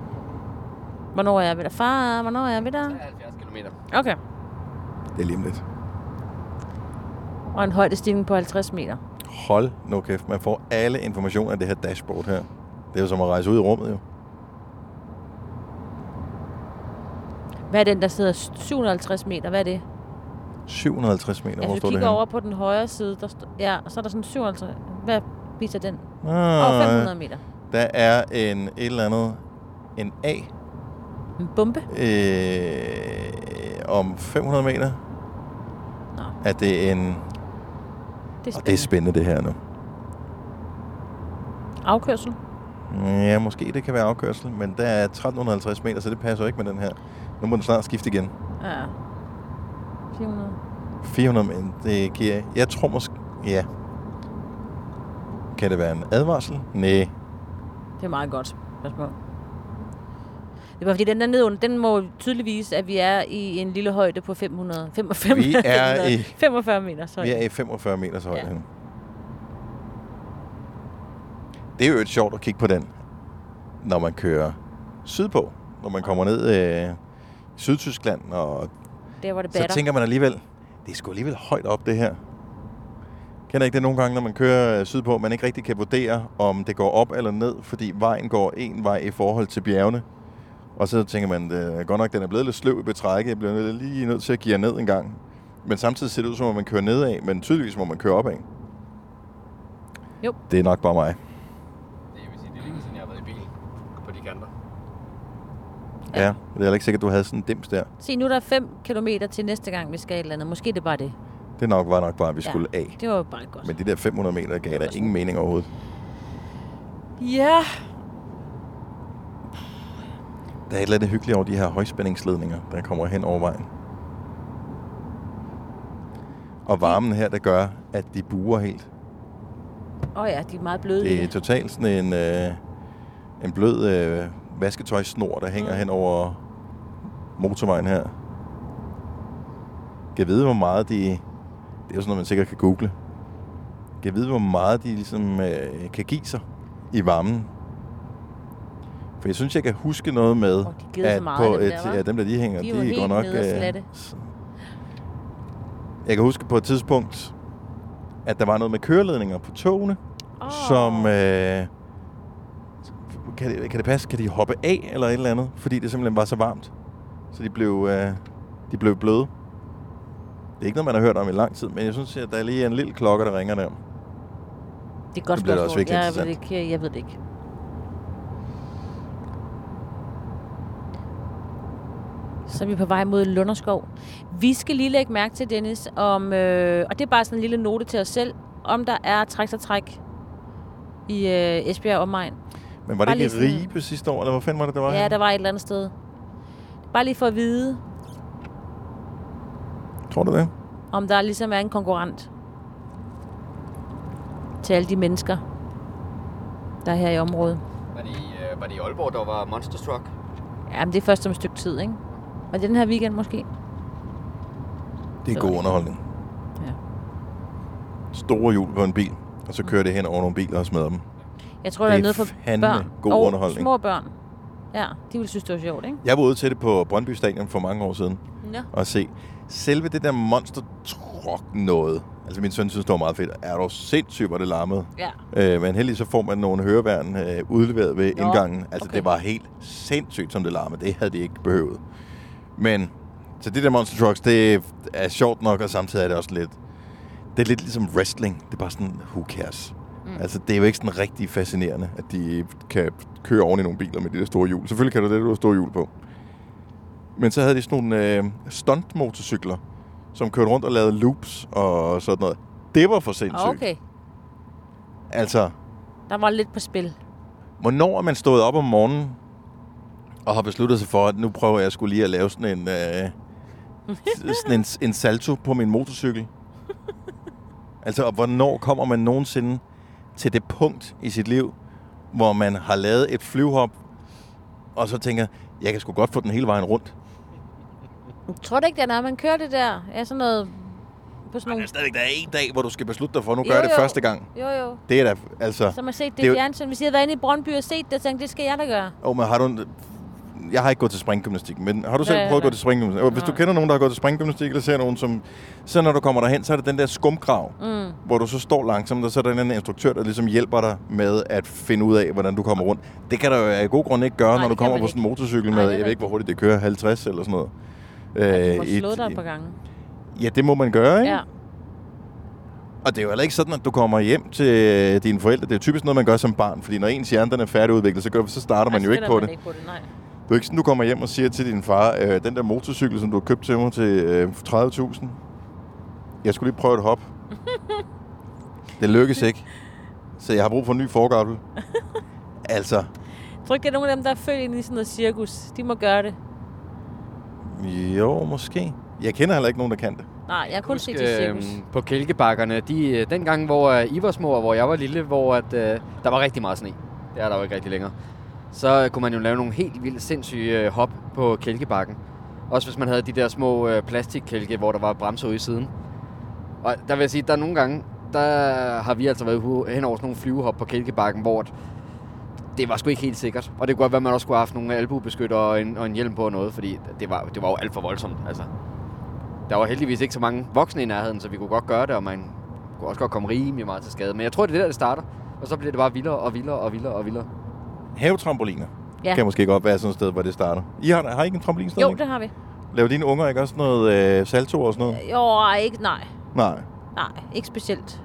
Hvornår er jeg ved dig? Far, hvornår er jeg ved dig? 70 km. Okay. det er lige om lidt. Og en højdestigning på 50 meter. Hold nu kæft. Man får alle informationer af det her dashboard her. Det er jo som at rejse ud i rummet jo. Hvad er den, der sidder 750 meter? Hvad er det? 750 meter. Ja, Hvor hvis står du det kigger over på den højre side, der st- ja, og så er der sådan 750... Hvad viser den? Ah, Over 500 meter. Der er en et eller andet, en A En bombe? øh, om 500 meter. Nå. Er det en... Det er Og det er spændende det her nu. Afkørsel? Ja, måske det kan være afkørsel, men der er 1350 meter, så det passer ikke med den her. Nu må den snart skifte igen. Ja. 400. 400 men det giver... Jeg tror måske... Ja. Kan det være en advarsel? Nej. Det er meget godt. Pas på. Det var fordi, den der nedenunder, den må tydeligt vise, at vi er i en lille højde på 500. 55, Vi er i- 45 meter, sorry. Vi er i 45 meters højde. Ja. Det er jo et sjovt at kigge på den, når man kører sydpå. Når man kommer ned øh, i Sydtyskland, og Der var det så batter. tænker man alligevel, det er sgu alligevel højt op, det her. Kender ikke det nogle gange, når man kører øh, sydpå, man ikke rigtig kan vurdere, om det går op eller ned, fordi vejen går en vej i forhold til bjergene. Og så tænker man, det er godt nok, den er blevet lidt sløv i betrækket, jeg bliver lige nødt til at give ned en gang. Men samtidig ser det ud som, at man kører nedad, men tydeligvis må man køre opad. Jo. Det er nok bare mig. Det vil sige, det er længe siden, jeg har været i bil på de kanter. Ja, det er heller ikke sikkert, at du havde sådan en dims der. Se, nu er der 5 km til næste gang, vi skal et eller andet. Måske det er bare det. Det nok var nok bare, at vi Ja, skulle af. Det var bare godt. Men de der 500 meter gav der ingen mening overhovedet. Ja. Der er et eller andet hyggeligt over de her højspændingsledninger, der kommer hen over vejen. Og varmen her, der gør, at de buer helt. Åh oh ja, de er meget bløde. Det er totalt sådan en, øh, en blød øh, vasketøjsnor, der hænger mm. hen over motorvejen her. Kan vide, hvor meget de... Det er jo sådan noget, man sikkert kan google. Kan vide, hvor meget de ligesom øh, kan give sig i varmen. For jeg synes, jeg kan huske noget med, de giver så at meget, på dem et, der, ja, dem der de hænger, De de, er går nok... øh, jeg kan huske på et tidspunkt, at der var noget med køreledninger på togene, oh. som... Øh, kan, det, kan det passe? Kan de hoppe af eller et eller andet? Fordi det simpelthen var så varmt. Så de blev, øh, de blev bløde. Det er ikke noget, man har hørt om i lang tid, men jeg synes, at der er lige en lille klokke, der ringer der. Det er godt det også spørgsmål. virkelig jeg, ved ikke, jeg ved det ikke. Så er vi på vej mod Lunderskov. Vi skal lige lægge mærke til, Dennis, om, øh, og det er bare sådan en lille note til os selv, om der er træk i øh, Esbjerg omegn. Men var det Bare ikke i Ribe sidste år, eller hvor fanden var det, der var Ja, henne? der var et eller andet sted. Bare lige for at vide, Tror du det? om der ligesom er en konkurrent til alle de mennesker, der er her i området. Var det, i, øh, var det i Aalborg, der var Monster Truck? Jamen, det er først om et stykke tid, ikke? Og det er den her weekend måske? Det er god underholdning. Ja. Store hjul på en bil, og så kører det hen over nogle biler og smadrer dem. Jeg tror, Det er er noget for børn. god og underholdning. små børn. Ja, de vil synes, det var sjovt, ikke? Jeg var ude til det på Brøndby Stadion for mange år siden. Ja. Og se selve det der monster truck noget. Altså min søn synes, det var meget fedt. Er du sindssygt, hvor det larmede. Ja. Øh, men heldigvis så får man nogle høreværn øh, udleveret ved Nå, indgangen. Altså okay. det var helt sindssygt, som det larmede. Det havde de ikke behøvet. Men så det der monster trucks, det er sjovt nok, og samtidig er det også lidt... Det er lidt ligesom wrestling. Det er bare sådan, who cares? Mm. Altså, det er jo ikke sådan rigtig fascinerende, at de kan køre oven i nogle biler med de der store hjul. Selvfølgelig kan du det, du har store hjul på. Men så havde de sådan nogle øh, stunt-motorcykler, som kørte rundt og lavede loops og sådan noget. Det var for sindssygt. Okay, Altså, der var lidt på spil. hvornår er man stået op om morgenen og har besluttet sig for, at nu prøver jeg skulle lige at lave sådan en, øh, sådan en, en salto på min motorcykel? (laughs) Altså, og hvornår kommer man nogensinde til det punkt i sit liv, hvor man har lavet et flyvehop, og så tænker, jeg kan sgu godt få den hele vejen rundt. Tror du ikke, det er, når man kører det der? Ja, sådan noget... På sådan nogle... Stadigvæk, der er en dag, hvor du skal beslutte dig for, nu Jo, gør jeg det jo. første gang. Jo, jo. Det er da, altså... Så man set det, jo- det fjernsyn. Hvis jeg havde været inde i Brøndby og set det, og tænkt, det skal jeg da gøre. Åh, men har du... en- Jeg har ikke gået til springgymnastik, men har du selv Nej, prøvet at nej. gå til springgymnastik? Hvis du Nej. kender nogen, der har gået til springgymnastik, eller ser nogen, som... Så når du kommer derhen, så er det den der skumkrav, Mm. hvor du så står langsomt, og så er der en instruktør, der ligesom hjælper dig med at finde ud af, hvordan du kommer rundt. Det kan du jo af god grund ikke gøre, Nej, når du kommer på sådan en motorcykel Nej, med, er jeg ved ikke, hvor hurtigt det kører, 50 eller sådan noget. Ja, du må slå dig et par gange. Ja, det må man gøre, ikke? Ja. Og det er jo heller ikke sådan, at du kommer hjem til øh, dine forældre. Det er typisk noget, man gør som barn, fordi når ens hjerne den er færdigudviklet, så, gør, så starter man Ej, jo ikke på man det. Ikke på det nej. Det er ikke sådan, du kommer hjem og siger til din far, øh, den der motorcykel, som du har købt til mig til øh, 30.000, jeg skulle lige prøve et hop. (laughs) det lykkes ikke. så jeg har brug for en ny forgaffel. (laughs) altså, Jeg tror ikke, det er nogen af dem, der er født ind i sådan noget cirkus. De må gøre det. jo, måske. Jeg kender heller ikke nogen, der kan det. Nej, jeg har kun set det cirkus. øhm, på kælkebakkerne, de, øh, den gang, hvor øh, I var små, og hvor jeg var lille, hvor at, øh, der var rigtig meget sne. Det er der jo ikke rigtig længere. Så øh, kunne man jo lave nogle helt vildt sindssyge øh, hop på kælkebakken. Også hvis man havde de der små øh, plastikkælke, hvor der var bremser ude i siden. Og der vil jeg sige, der er nogle gange, der har vi altså været hen over sådan nogle flyvehop på kælkebakken, hvor det var sgu ikke helt sikkert. Og det kunne godt være, at man også skulle have haft nogle albubeskytter og en, og en hjelm på og noget, fordi det var, det var jo alt for voldsomt. Altså. Der var heldigvis ikke så mange voksne i nærheden, så vi kunne godt gøre det, og man kunne også godt komme rimelig meget til skade. Men jeg tror, det er der, det starter. Og så bliver det bare vildere og vildere og vildere og vildere. Havetrampoliner Ja. kan måske godt være sådan et sted, hvor det starter. I har, har I ikke en trampolin Jo, stadigvæk? det har vi. Laver dine unger ikke også noget øh, salto og sådan noget? Jo, ikke, nej. Nej. Nej, ikke specielt.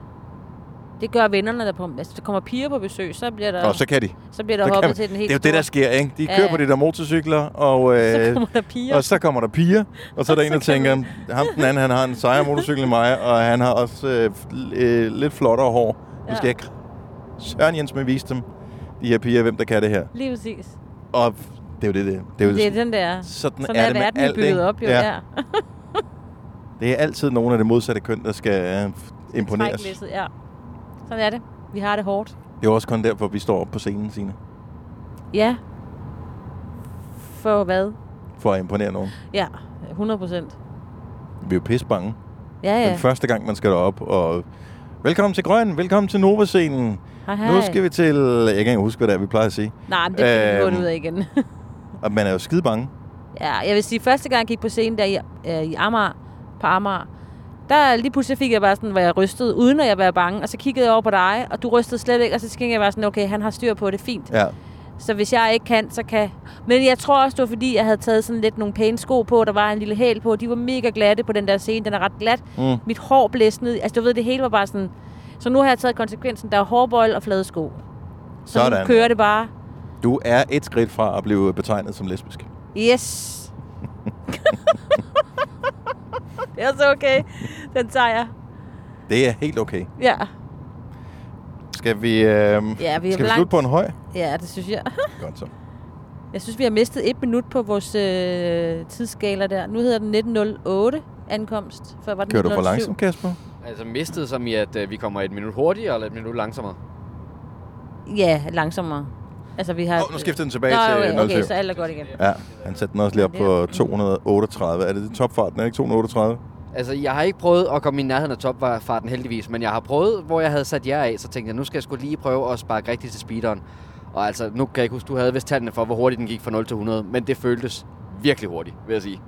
Det gør vennerne, der, på, altså, der kommer piger på besøg, så bliver der, Og så kan de. så bliver der Så hoppet til den helt Det er jo det, der sker, ikke? De kører ja. på de der motorcykler, og, øh, Så kommer der piger. og så kommer der piger. Og så er der en, der tænker, ham den anden, han har en sejere motorcykel end mig, og han har også øh, øh, lidt flottere hår. Nu Ja. skal jeg... Søren Jens med vise dem, de her piger, hvem der kan det her. Lige præcis. Og det er jo det, det, det er. Jo, Det er den der. Sådan, Sådan er, er det med verden alt, bygget op, jo, Ja. ja. (laughs) Det er altid nogen af det modsatte køn, der skal øh, imponeres. Træklæsset, ja. Sådan er det. Vi har det hårdt. Det er også kun derfor, vi står op på scenen, Signe. Ja. For hvad? For at imponere nogen. Ja, 100 procent. Vi er jo pisse bange. Ja, ja. Den første gang, man skal derop, og velkommen til Grøn, velkommen til Nova-scenen. Hej, hej. Nu skal vi til... Jeg kan ikke huske, hvad det er, vi plejer at sige. Nej, men det vi Øhm, ud af igen. (laughs) Og man er jo skide bange. ja, jeg vil sige, første gang jeg gik på scenen der i, øh, i Amager, på Amager, der lige pludselig fik jeg bare sådan, hvor jeg rystede, uden at jeg var bange. Og så kiggede jeg over på dig, og du rystede slet ikke. Og så tænkte jeg bare sådan, okay, han har styr på det, fint. Ja. Så hvis jeg ikke kan, så kan... Men jeg tror også, det var fordi, jeg havde taget sådan lidt nogle pæne sko på. Der var en lille hæl på. De var mega glatte på den der scene. Den er ret glat. Mm. Mit hår blæste ned. Altså, du ved, det hele var bare sådan... Så nu har jeg taget konsekvensen. Der er hårbøjle og flade sko. Så Sådan. nu kører det bare. Du er et skridt fra at blive betegnet som lesbisk. Yes. (laughs) det er så okay. Den tager jeg. Det er helt okay. Ja. Skal vi, øh, Ja, vi skal vi langt. slutte på en høj? Ja, det synes jeg. (laughs) Godt så. Jeg synes, vi har mistet et minut på vores øh, tidsskala der. Nu hedder den 1908 ankomst. Før var den Kører du for 1907. langsomt, Kasper? Altså mistet som i, at øh, vi kommer et minut hurtigere eller et minut langsommere? Ja, langsommere. Altså, vi har... Åh, nu skifter den tilbage Nå, til okay, okay, 07. så alt er godt igen. Ja, han satte den også lige op på 238. Er det det topfarten? Er det ikke 238? Altså, jeg har ikke prøvet at komme i nærheden af topfarten heldigvis, men jeg har prøvet, hvor jeg havde sat jer af, så tænkte jeg, nu skal jeg skulle lige prøve at sparke rigtigt til speederen. Og altså, nu kan jeg ikke huske, du havde vist tallene for, hvor hurtigt den gik fra 0 til 100, men det føltes virkelig hurtigt, vil jeg sige.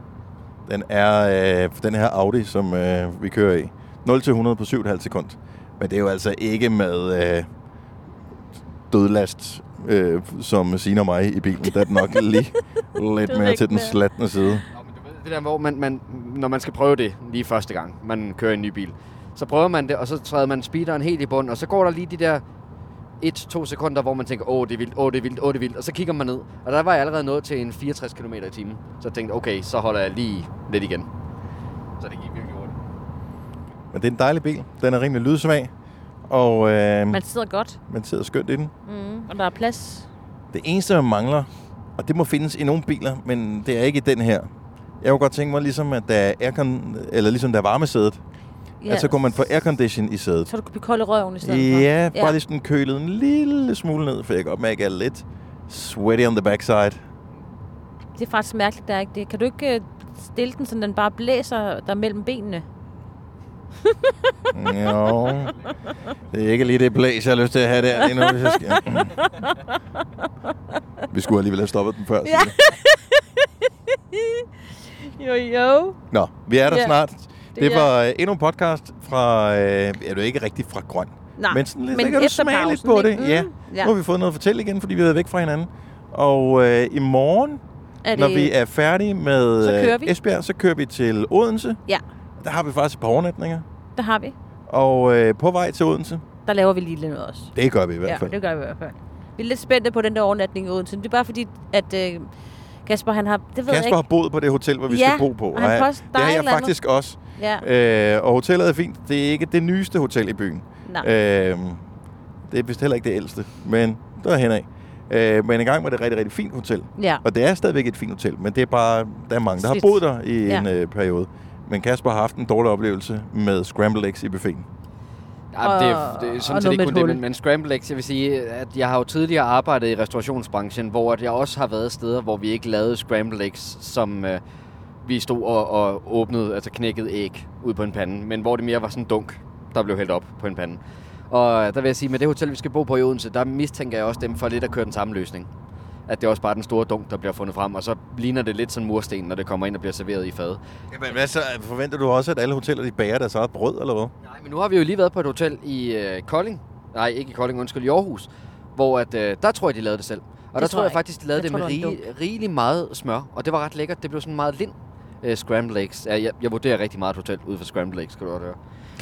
Den er øh, den her Audi, som øh, vi kører i. 0 til 100 på 7,5 sekund. Men det er jo altså ikke med øh, dødlast, øh, som Signe og mig i bilen. Der er den nok (laughs) lige lidt mere til den slatne side. Det der, hvor man, man, når man skal prøve det lige første gang, man kører en ny bil, så prøver man det, og så træder man speederen helt i bund, og så går der lige de der 1-2 sekunder, hvor man tænker, åh, det er vildt, åh, det er vildt, åh, det er vildt, og så kigger man ned, og der var jeg allerede nået til en 64 km i timen. Så jeg tænkte, okay, så holder jeg lige lidt igen. Så det gik. Men det er en dejlig bil. Den er rimelig lydsvag. Og øh, Man sidder godt. man sidder skønt i den. Mm, og der er plads. Det eneste, man mangler, og det må findes i nogle biler, men det er ikke i den her. Jeg kunne godt tænke mig, ligesom at der er, aircon, eller ligesom der er varmesædet, Ja. at så kunne man få aircondition i sædet. Så du kan blive kold i røven i stedet for. Ja, bare lige sådan kølet en lille smule ned, for jeg kan godt mærke, at jeg er lidt sweaty on the backside. Det er faktisk mærkeligt, der er ikke det. Kan du ikke øh, stille den, så den bare blæser der mellem benene? (laughs) Jo, det er ikke lige det blæs, jeg har lyst til at have der lige nu, hvis jeg skal. (laughs) Vi skulle alligevel have stoppet den før. Ja. (laughs) jo, jo. Nå, vi er der Ja, snart. det Det er- var øh, endnu en podcast fra, øh, er det er ikke rigtig fra Grøn, Nej, men sådan lidt, men kan du smage lidt på det. Ja. Mm, ja. Nu har vi fået noget at fortælle igen, fordi vi været væk fra hinanden. Og øh, i morgen, Er når det- vi er færdige med Så øh. Esbjerg, så kører vi til Odense. Ja, Der har vi faktisk et par overnatninger. der har vi. Og øh, på vej til Odense, Der laver vi lige lidt noget også. det gør vi i hvert Ja, fald. det gør vi i hvert fald. Vi er lidt spændte på den der overnatning i Odense. Det er bare fordi, at øh, Kasper, han har... Det ved jeg Kasper ikke. har boet på det hotel, hvor vi Ja, skal bo på. og han jeg- der det har jeg eller andet. faktisk også. Ja. Øh, og hotellet er fint. Det er ikke det nyeste hotel i byen. Nej. Øh, Det er vist heller ikke det ældste, men der er henad. Øh, men engang var det et rigtig, rigtig fint hotel. Ja. Og det er stadigvæk et fint hotel, men det er bare, der er mange, der har boet der i Ja. en øh, periode. Men Kasper har haft en dårlig oplevelse med scrambled eggs i buffeten. Ja, det, er, Og- det er og sådan set ikke kun et det, men, men scrambled eggs, jeg vil sige, at jeg har jo tidligere arbejdet i restaurationsbranchen, hvor at jeg også har været steder, hvor vi ikke lavede scrambled eggs, som øh, vi stod og, og åbnede, altså knækkede æg ud på en pande, men hvor det mere var sådan en dunk, der blev hældt op på en pande. Og der vil jeg sige, med det hotel, vi skal bo på i Odense, der mistænker jeg også dem for lidt at køre den samme løsning. At det er også bare den store dunk, der bliver fundet frem, og så ligner det lidt sådan mursten, når det kommer ind og bliver serveret i fad. Jamen, hvad så? Forventer du også, at alle hoteller de bager deres eget brød, eller hvad? Nej, men nu har vi jo lige været på et hotel i øh, Kolding. Nej, ikke i Kolding, undskyld, i Aarhus. Hvor at, øh, der tror jeg, de lavede det selv. Og der tror jeg jeg faktisk, de lavede Jeg det tror, med det en rig, rigelig meget smør. Og det var ret lækkert. Det blev sådan meget lind øh, scrambled eggs. Ja, jeg, jeg vurderer rigtig meget et hotel ud for scrambled eggs, skal du godt høre.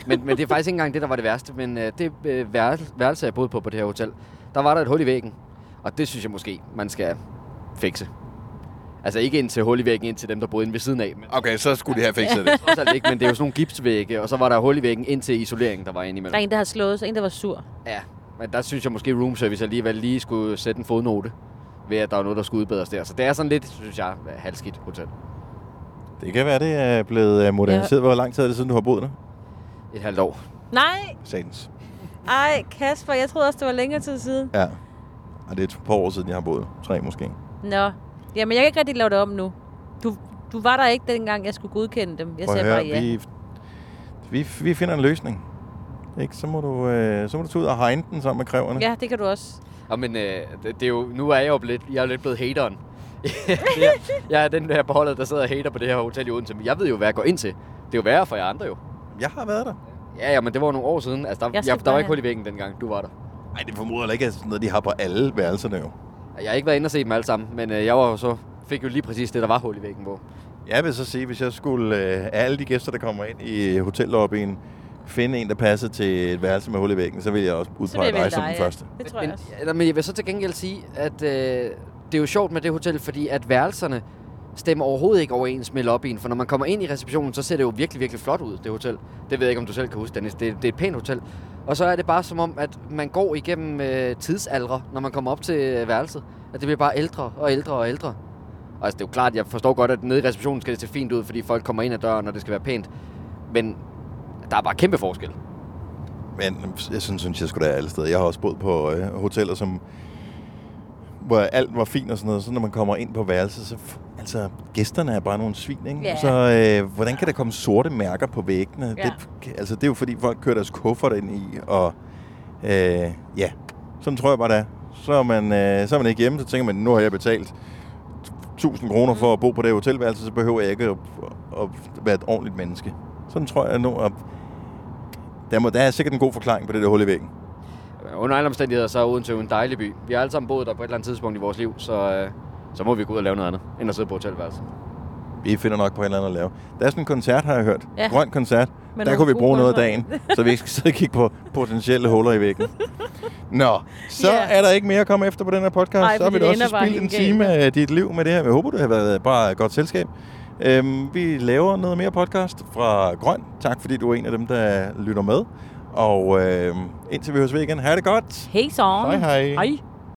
Men, men det er faktisk ikke engang det, der var det værste. Men øh, det øh, værelse, værelse, jeg boede på på det her hotel, der var der et hul i væggen. Og det synes jeg måske, man skal fikse. Altså ikke ind til hul i væggen, ind til dem, der boede inde ved siden af. Men Okay, så skulle de have fikset det. (laughs) trods alt ikke, men det er jo sådan nogle gipsvægge, og så var der hul i væggen ind til isoleringen, der var inde Der imellem. er en, der har slået sig, en, der var sur. Ja, men der synes jeg måske, room service alligevel lige skulle sætte en fodnote ved, at der var noget, der skulle udbedres der. Så det er sådan lidt, synes jeg, halvskidt hotel. Det kan være, det er blevet øh, moderniseret. Hvor lang tid er det siden, du har boet der? Et halvt år. Nej, Satans. ej Kasper, jeg troede også, det var længere tid siden. Ja. Og det er et par år siden, jeg har boet. Tre måske. Nå, jamen jeg kan ikke rigtig lave det om nu. Du, du var der ikke dengang, jeg skulle godkende dem. Jeg Prøv at sagde bare høre, ja. vi, vi, vi finder en løsning. Ikke? Så, må du, øh, så må du tage ud og hegne den sammen med kræverne. Ja, det kan du også. Og men øh, det, det, er jo, nu er jeg jo lidt, jeg er lidt blevet hateren. (laughs) jeg, jeg er den der beholdet, der sidder og hater på det her hotel i Odense. Men jeg ved jo, hvad jeg går ind til. Det er jo værre for jer andre jo. Jeg har været der. Ja, ja, men det var nogle år siden. Altså, der, Jeg jeg, der var ikke hul i væggen dengang, du var der. Nej, det formoder heller ikke, at sådan noget, de har på alle værelserne jo. Jeg har ikke været inde og set dem alle sammen, men øh, jeg var jo så, fik jo lige præcis det, der var hul i væggen på. Jeg vil så sige, hvis jeg skulle øh, af alle de gæster, der kommer ind i hotellobbyen, finde en, der passer til et værelse med hul i væggen, så vil jeg også udpege dig som den første. Det tror jeg også. Ja, men jeg vil så til gengæld sige, at øh, det er jo sjovt med det hotel, fordi at værelserne stemmer overhovedet ikke overens med lobbyen. For når man kommer ind i receptionen, så ser det jo virkelig, virkelig flot ud, det hotel. Det ved jeg ikke, om du selv kan huske, Dennis. Det, det er et pænt hotel. Og så er det bare som om, at man går igennem øh, tidsaldre, når man kommer op til øh, værelset. At det bliver bare ældre og ældre og ældre. Og altså, det er jo klart, jeg forstår godt, at nede i receptionen skal det se fint ud, fordi folk kommer ind ad døren, og det skal være pænt. Men der er bare kæmpe forskel. Men jeg synes, synes jeg skulle da alle steder. Jeg har også boet på øh, hoteller, som, hvor alt var fint og sådan noget. Så når man kommer ind på værelset, så altså, gæsterne er bare nogle svin, ikke? Ja. Så øh, hvordan kan der komme sorte mærker på væggene? Ja. Det, altså, det er jo fordi, folk kører deres kuffert ind i, og øh, ja, sådan tror jeg bare, det er. Så er, man, øh, så er man ikke hjemme, så tænker man, nu har jeg betalt 1000 kroner for at bo på det hotelværelse, så behøver jeg ikke at, at være et ordentligt menneske. Sådan tror jeg nu, at der, må, der er sikkert en god forklaring på det der hul i væggen. Under alle omstændigheder, så er Odense jo en dejlig by. Vi har alle sammen boet der på et eller andet tidspunkt i vores liv, så, øh, så må vi gå ud og lave noget andet, end at sidde på hotelværelse. Vi finder nok på et eller andet at lave. Der er sådan en koncert, har jeg hørt. Ja. Grøn koncert. Med der kunne vi bruge noget af dagen, så vi ikke skal sidde og kigge på potentielle huller i væggen. (laughs) Nå, så yeah. er der ikke mere at komme efter på den her podcast. Ej, så har vi da også spildt en time galt. af dit liv med det her. Jeg håber, det har været bare et godt selskab. Øhm, vi laver noget mere podcast fra Grøn. Tak fordi du er en af dem, der lytter med. Og øhm, indtil vi høres ved igen, ha' det godt. Hej så. Hej, hej. Hej.